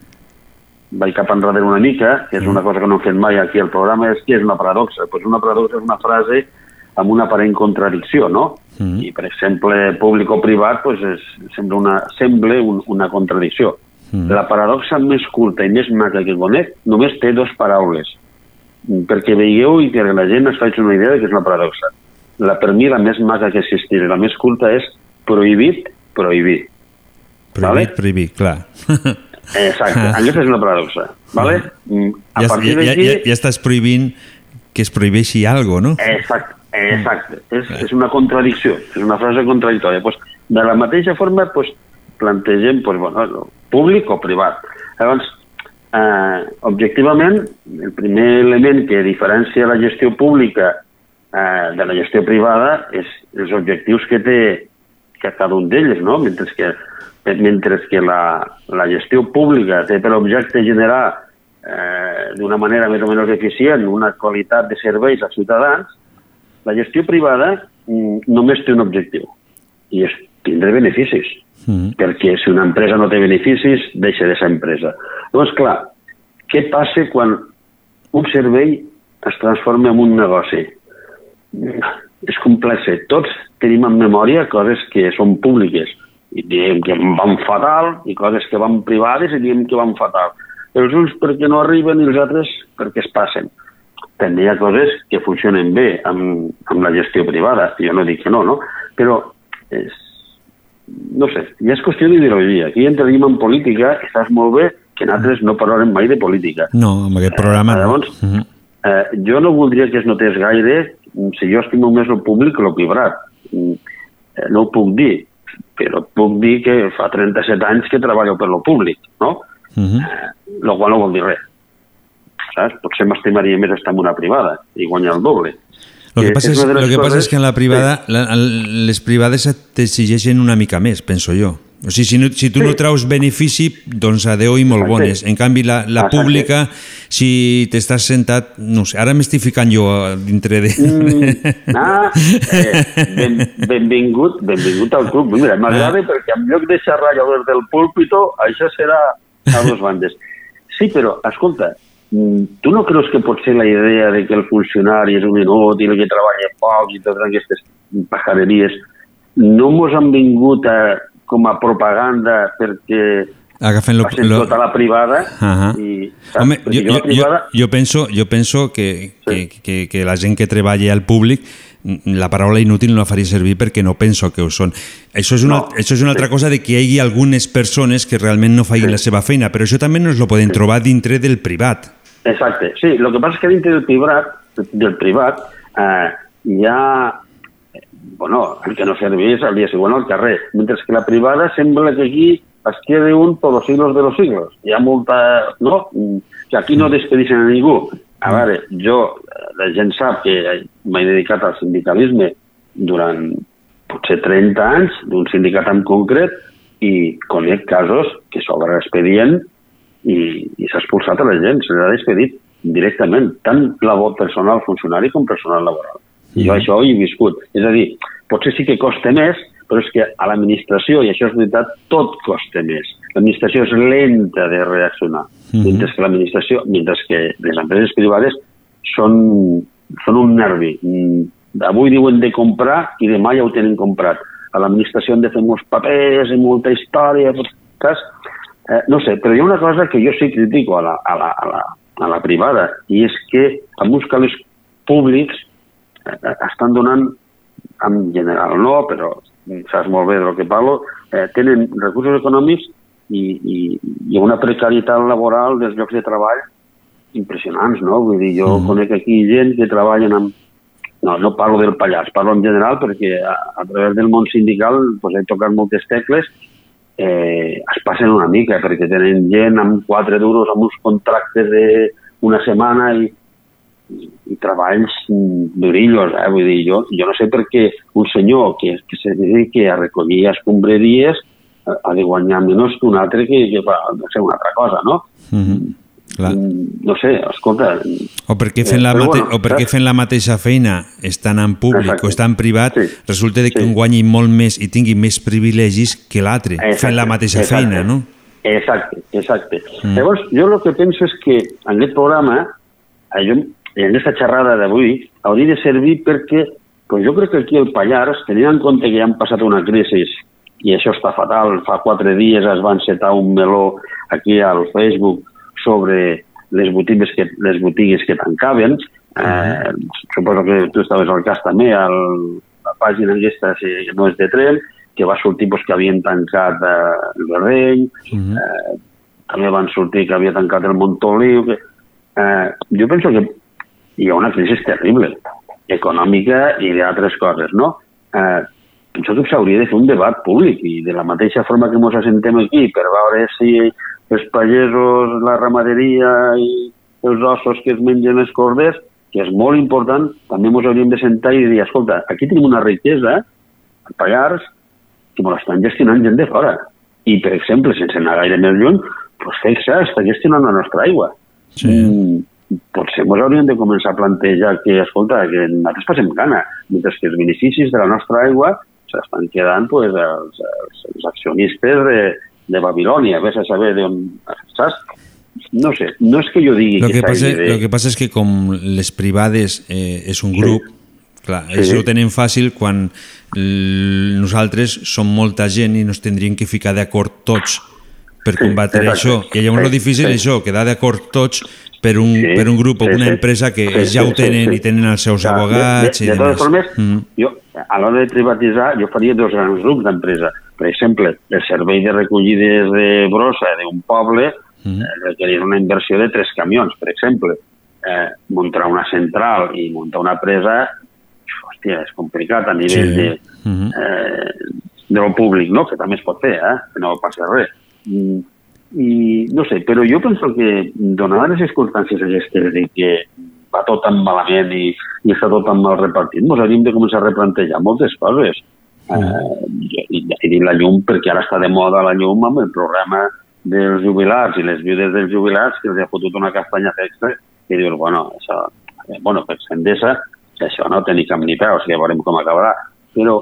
vaig cap enrere una mica, que és una cosa que no hem fet mai aquí al programa, és què és una paradoxa? Pues una paradoxa és una frase amb una aparent contradicció, no? Mm. I, per exemple, públic o privat, pues és, sembla, una, sembla un, una contradicció. Mm. La paradoxa més curta i més maca que conec només té dues paraules, Mm, perquè veieu i que la gent es faci una idea de que és una paradoxa. La, per mi, la més maca que existeix, la més curta és prohibit, prohibir. Prohibit, prohibit, clar. <laughs> Exacte, aquesta és una paradoxa. Vale? Mm, A ja, partir ja, ja, ja, estàs prohibint que es prohibeixi algo, no? Exacte, exacte. És, és una contradicció, és una frase contradictòria. Pues, de la mateixa forma, pues, plantegem pues, bueno, públic o privat. Llavors, eh, objectivament, el primer element que diferencia la gestió pública eh, de la gestió privada és els objectius que té que cada un d'ells, no? Mentre que, mentre que la, la gestió pública té per objecte generar eh, d'una manera més o menys eficient una qualitat de serveis als ciutadans, la gestió privada mm, només té un objectiu, i és tindre beneficis. Mm. Perquè si una empresa no té beneficis, deixa de ser empresa. Llavors, clar, què passa quan un servei es transforma en un negoci? És complex. Tots tenim en memòria coses que són públiques i diem que van fatal i coses que van privades i diem que van fatal. Els uns perquè no arriben i els altres perquè es passen. També hi ha coses que funcionen bé amb, amb la gestió privada, jo no dic que no, no? però és, no sé, ja és qüestió d'ideologia. Aquí entraríem en política i saps molt bé que nosaltres no parlarem mai de política. No, amb aquest programa Eh, no. llavors, Eh, jo no voldria que es notés gaire si jo estimo més el públic que el privat. Mm, eh, No ho puc dir, però puc dir que fa 37 anys que treballo per lo públic, no? Mhm. El qual no vol dir res. Saps? Potser m'estimaria més estar en una privada i guanyar el doble. Lo que, Eh, passa és, lo que passa coses- és que en la privada, la, el- les privades t'exigeixen una mica més, penso jo. O sigui, si, no, si tu no traus benefici, doncs adeu i molt bones. En canvi, la, la Exacte. pública, si t'estàs sentat, no sé, ara m'estic ficant jo eh, dintre de... Mm, ah, eh, ben, benvingut, benvingut al club. Mira, m'agrada perquè en lloc de xerrar del púlpito, això serà a dues bandes. Sí, però, escolta, tu no creus que pot ser la idea de que el funcionari és un inútil, que treballa poc i totes aquestes pajareries, no mos han vingut a, com a propaganda perquè Agafen lo, lo, tota la privada Ajá. i saps? Home, jo, jo, jo, privada jo penso, jo penso que, que, que, que la gent que treballa al públic mm, la paraula inútil no la faria servir perquè no penso que ho són. Això és una, No, això és una altra cosa de que hi hagi algunes persones que realment no facin la seva feina, però això també no es lo poden trobar dintre del privat. Exacte, sí, el que passa és que dintre del privat, del privat eh, hi ha bueno, el que no serveix al dia següent al carrer, mentre que la privada sembla que aquí es quede un per los siglos de los siglos. Hi ha molta... No? Que aquí no despedixen a ningú. A veure, jo, la gent sap que m'he dedicat al sindicalisme durant potser 30 anys, d'un sindicat en concret, i conec casos que s'obre l'expedient i, i s'ha expulsat a la gent, se l'ha despedit directament, tant labor personal funcionari com personal laboral. I jo això ho he viscut. És a dir, potser sí que costa més, però és que a l'administració, i això és veritat, tot costa més. L'administració és lenta de reaccionar, Mhm. mentre que l'administració, mentre que les empreses privades són, són un nervi. Mm, Avui diuen de comprar i demà ja ho tenen comprat. A l'administració han de fer molts papers i molta història, saps? Eh, no sé, però hi ha una cosa que jo sí critico a la, a la, a la, a la privada, i és que amb uns calés públics eh, eh, estan donant, en general no, però saps molt bé del que parlo, eh, tenen recursos econòmics i, i, i una precarietat laboral dels llocs de treball impressionants, no? Vull dir, jo conec aquí gent que treballen amb... No, no parlo del Pallars, parlo en general perquè a, a través del món sindical pues, he tocat moltes tecles eh, es passen una mica perquè tenen gent amb quatre duros amb uns contractes d'una setmana i, i, i treballs mm, durillos, eh? vull dir, jo, jo no sé per què un senyor que, que se dediqui a recollir escombraries ha ha de guanyar menys que un altre que, que fa, no sé, una altra cosa, no? Mhm. Clar. No sé, escolta... O perquè fent, la Eh, mate bueno, o perquè fent la mateixa feina estan en públic Exacte. o estan en privat, resulta de que un guanyi molt més i tingui més privilegis que l'altre, fent la mateixa exacte. feina, no? Exacte, exacte. Mm. Mm. Llavors, jo el que penso és que en aquest programa, eh, en aquesta xerrada d'avui, hauria de servir perquè pues jo crec que aquí al Pallars, tenint en compte que ja han passat una crisi i això està fatal, fa quatre dies es va encetar un meló aquí al Facebook sobre les botigues que, les botigues que tancaven, eh, suposo que tu estaves al cas també, al, la pàgina aquesta, si no és de tren, que va sortir pues, que havien tancat eh, el Berrell, eh, també van sortir que havia tancat el Montoliu. Que, eh, jo penso que hi ha una crisi terrible, econòmica i d'altres coses, no? Eh, penso que s'hauria de fer un debat públic i de la mateixa forma que ens assentem aquí per veure si els pagesos, la ramaderia i els ossos que es mengen els corders que és molt important, també ens hauríem de sentar i dir, escolta, aquí tenim una riquesa, a Pallars, que ens l'estan gestionant gent de fora. I, per exemple, sense anar gaire més lluny, doncs FEXA està gestionant la nostra aigua. Sí. Mm, potser ens hauríem de començar a plantejar que, escolta, que nosaltres passem gana, mentre que els beneficis de la nostra aigua s'estan quedant pues, els, els, els accionistes de, de Babilònia, vés a saber d'on... Saps? No sé, no és que jo digui Lo que, s'hagi passa, de... lo que passa és que com les privades eh, és un Sí. grup, clar, Sí. això ho tenen fàcil quan nosaltres som molta gent i nos tindríem que ficar d'acord tots per combatre exacte. això. I llavors Sí, lo difícil sí. és això, quedar d'acord tots per un, Sí, per un grup o sí, una sí. empresa que Sí, ja sí, ho tenen sí, sí. i tenen els seus Clar, de- abogats de, i de, totes formes, Mm. jo, a l'hora de privatitzar, jo faria dos grans grups d'empresa. Per exemple, el servei de recollides de brossa d'un poble Mm. eh, requereix una inversió de tres camions, per exemple. Eh, muntar una central i muntar una presa, hòstia, és complicat a nivell Sí. de, Mhm. eh, de lo públic, no? que també es pot fer, eh? que no passa res. Mm, I no sé, però jo penso que donades les circumstàncies aquestes de que va tot tan malament i, i està tot tan mal repartit, ens hauríem de començar a replantejar moltes coses. Eh, i, i dir la llum, perquè ara està de moda la llum amb el programa dels jubilats i les viudes dels jubilats que els ha fotut una castanya extra i dius, bueno, això, eh, bueno per Sendesa, això no té ni cap ni peus, ja veurem com acabarà. Però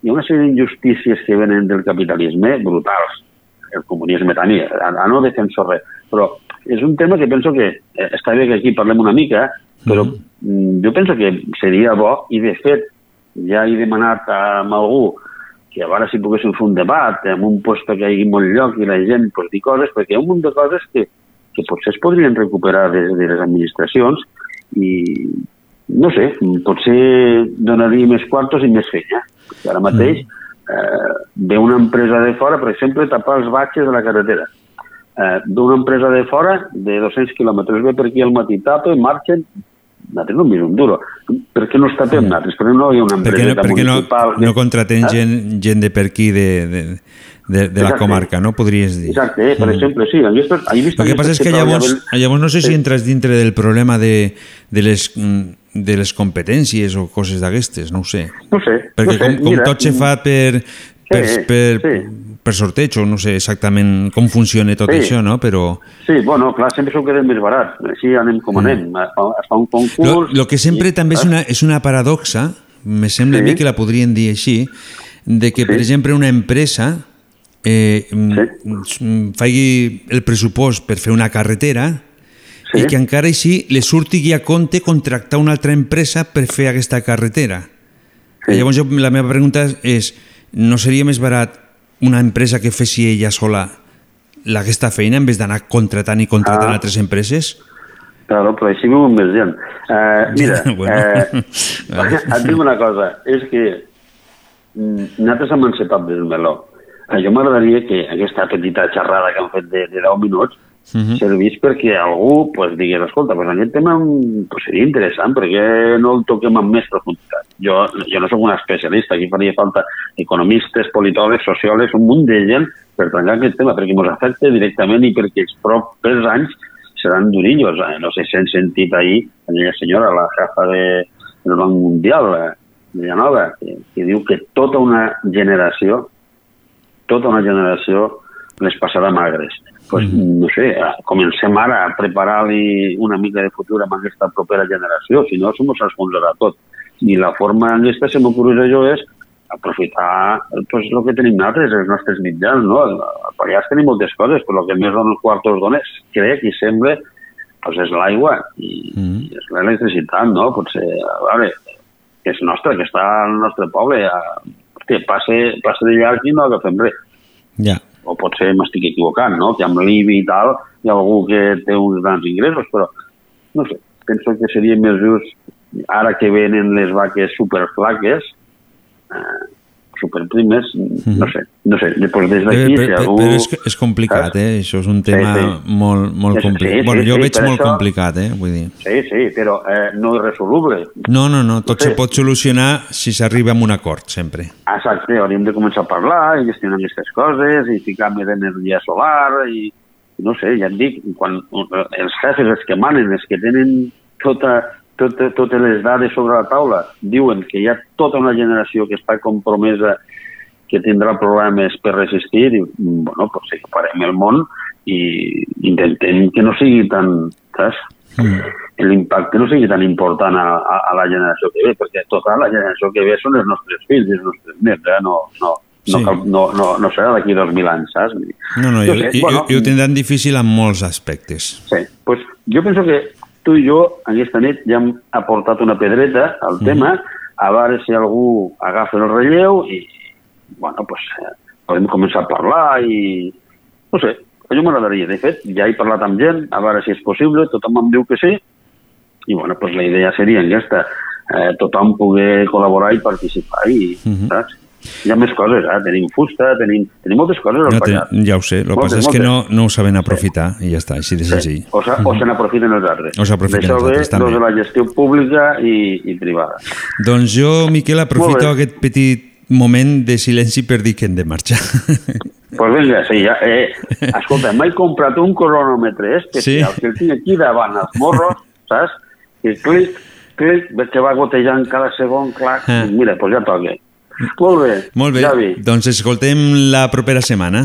hi ha una sèrie d'injustícies que venen del capitalisme brutals. El comunisme també, a, a no defenso res. Però és un tema que penso que eh, està bé que aquí parlem una mica, però mm, jo penso que seria bo, i de fet ja he demanat a algú que a veure si poguéssim fer un debat en un lloc que hi hagi molt lloc i la gent pues, dir coses, perquè hi ha un munt de coses que, que potser es podrien recuperar des de les administracions i no sé, potser donaria més quartos i més feina. Perquè ara mateix eh, ve una empresa de fora, per exemple, tapar els batxes de la carretera. Eh, ve una empresa de fora de 200 quilòmetres, ve per aquí al matí, tapa, marxen, nosaltres no un duro. Per què no es tapem nosaltres? Per què no hi ha una empresa no, per què no, municipal? no contraten Eh? gent, gent de per aquí de, de, de, de la Exacte. comarca, no? Podries dir. Exacte, eh? per Mm. exemple, sí. Vist, he vist El que passa és que llavors, treballaven- llavors no sé si entres dintre del problema de, de, les, mm, de les competències o coses d'aquestes, no ho sé. No sé, Perquè no sé, com, com mira, tot se fa per, per, Sí, per, sí. Per sorteig, o no sé exactament com funciona tot Sí. això, no? Però Sí, bueno, clar, sempre s'ho queden més barat. Així anem com anem. Es fa, es fa un concurs... lo que sempre també és una, és una paradoxa, me sembla a Sí. mi que la podrien dir així, de que, per exemple, una empresa eh, sí. faci el pressupost per fer una carretera Sí. i que encara així li surti a compte contractar una altra empresa per fer aquesta carretera. Sí. Llavors jo, la meva pregunta és, no seria més barat una empresa que fessi ella sola la- aquesta feina en vez d'anar contratant i contratant Ah. altres empreses? Claro, però així més gent. Uh, mira, <laughs> Bueno. eh, <laughs> et dic una cosa, és que mm, nosaltres hem encetat del meló. Eh, jo m'agradaria que aquesta petita xerrada que han fet de, de 10 minuts Mhm. servís perquè algú pues, digués, escolta, pues, aquest tema pues, seria interessant, perquè no el toquem amb més profunditat. Jo, jo no sóc un especialista, aquí faria falta economistes, politòlegs, sociòlegs, un munt de gent per trencar aquest tema, perquè ens afecta directament i perquè els propers anys seran durillos. Eh, No sé si han sentit ahir aquella senyora, la jefa de, del Banc Mundial, la Villanova, que, que diu que tota una generació, tota una generació les passarà magres. Pues, no sé, eh, comencem ara a preparar-li una mica de futur amb aquesta propera generació, si no, se mos esfonsarà tot. I la forma en aquesta, se m'ocorreix jo, és aprofitar pues, el que tenim nosaltres, els nostres mitjans, no? Al Pallars tenim moltes coses, però el que més dona els quartos dones, crec i sembla, pues, és l'aigua i, Mm. i és l'electricitat, no? Potser, a veure, que és nostra, que està al nostre poble, a, que passe, passe de llarg i no agafem res Ja. O potser m'estic equivocant, no? que amb l'IBI i tal hi ha algú que té uns grans ingressos, però no sé, penso que seria més just ara que venen les vaques superflaques, eh, superprimes, no sé, no sé, després des d'aquí, però, si però, algú... però és, és complicat, eh? Això és un tema sí. molt, molt Sí, sí, complicat. sí, bueno, jo sí, veig molt això- complicat, eh? Vull dir. Sí, sí, però eh, no irresoluble. No, no, no, tot Sí. se pot solucionar si s'arriba a un acord, sempre. Exacte, hauríem de començar a parlar i gestionar aquestes coses i ficar més energia solar i no sé, ja et dic, quan eh, els jefes, els que manen, els que tenen tota, tot, totes les dades sobre la taula diuen que hi ha tota una generació que està compromesa que tindrà problemes per resistir i, bueno, pues separem el món i intentem que no sigui tan, saps? Mm. l'impacte no sigui tan important a, a, a la generació que ve, perquè tota la generació que ve són els nostres fills i els nostres nets, eh? no, no, no, Sí. cal, no, no, no serà d'aquí dos mil anys, saps? No, no, Jo i, sé, i, bueno, i ho tindran difícil en molts aspectes. Sí, pues jo penso que tu i jo aquesta nit ja hem aportat una pedreta al Mhm. tema, a veure si algú agafa el relleu i, bueno, pues, eh, podem començar a parlar i, no sé, a mi m'agradaria. De fet, ja he parlat amb gent, a veure si és possible, tothom em diu que sí, i bueno, pues la idea seria aquesta, eh, tothom poder col·laborar i participar i, Mhm. saps? Hi ha més coses, eh? Tenim fusta, tenim, tenim moltes coses al No Pallars. ja ho sé, el que passa és que no, no ho saben aprofitar i ja està, així de senzill. O, se, o se n'aprofiten els altres. O s'aprofiten els ve altres, també. doncs, de la gestió pública i, i privada. Doncs jo, Miquel, aprofito aquest petit moment de silenci per dir que hem de marxar. Pues vinga, sí, ja, eh, escolta, m'he comprat un cronòmetre especial Sí. que el tinc aquí davant els morros, saps? I clic, clic, veig que va gotejant cada segon, clar, Ah. mira, doncs ja toca. Molt bé, Molt bé, Javi. doncs escoltem la propera setmana.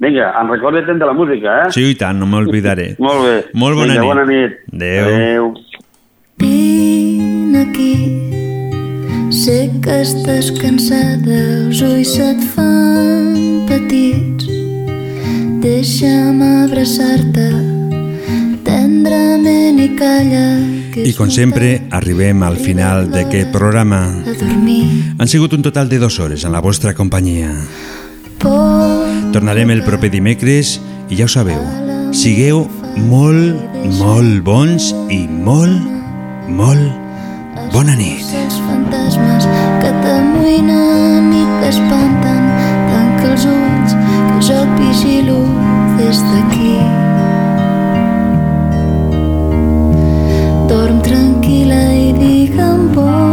Vinga, en recorda't de la música, eh? Sí, i tant, no m'oblidaré. <laughs> Molt bé. Molt bona Vinga, nit. bona nit. Adéu. Adéu. Vine aquí, sé que estàs cansada, els ulls se't fan petits. Deixa'm abraçar-te tendrament i calla I com sempre, arribem al final d'aquest programa. Han sigut un total de dues hores en la vostra companyia. Tornarem el proper dimecres i ja ho sabeu, sigueu molt, molt bons i molt, molt bona nit. els fantasmes que t'amoïnen i que espanten. Tanca els ulls, que jo et vigilo des d'aquí. Oh.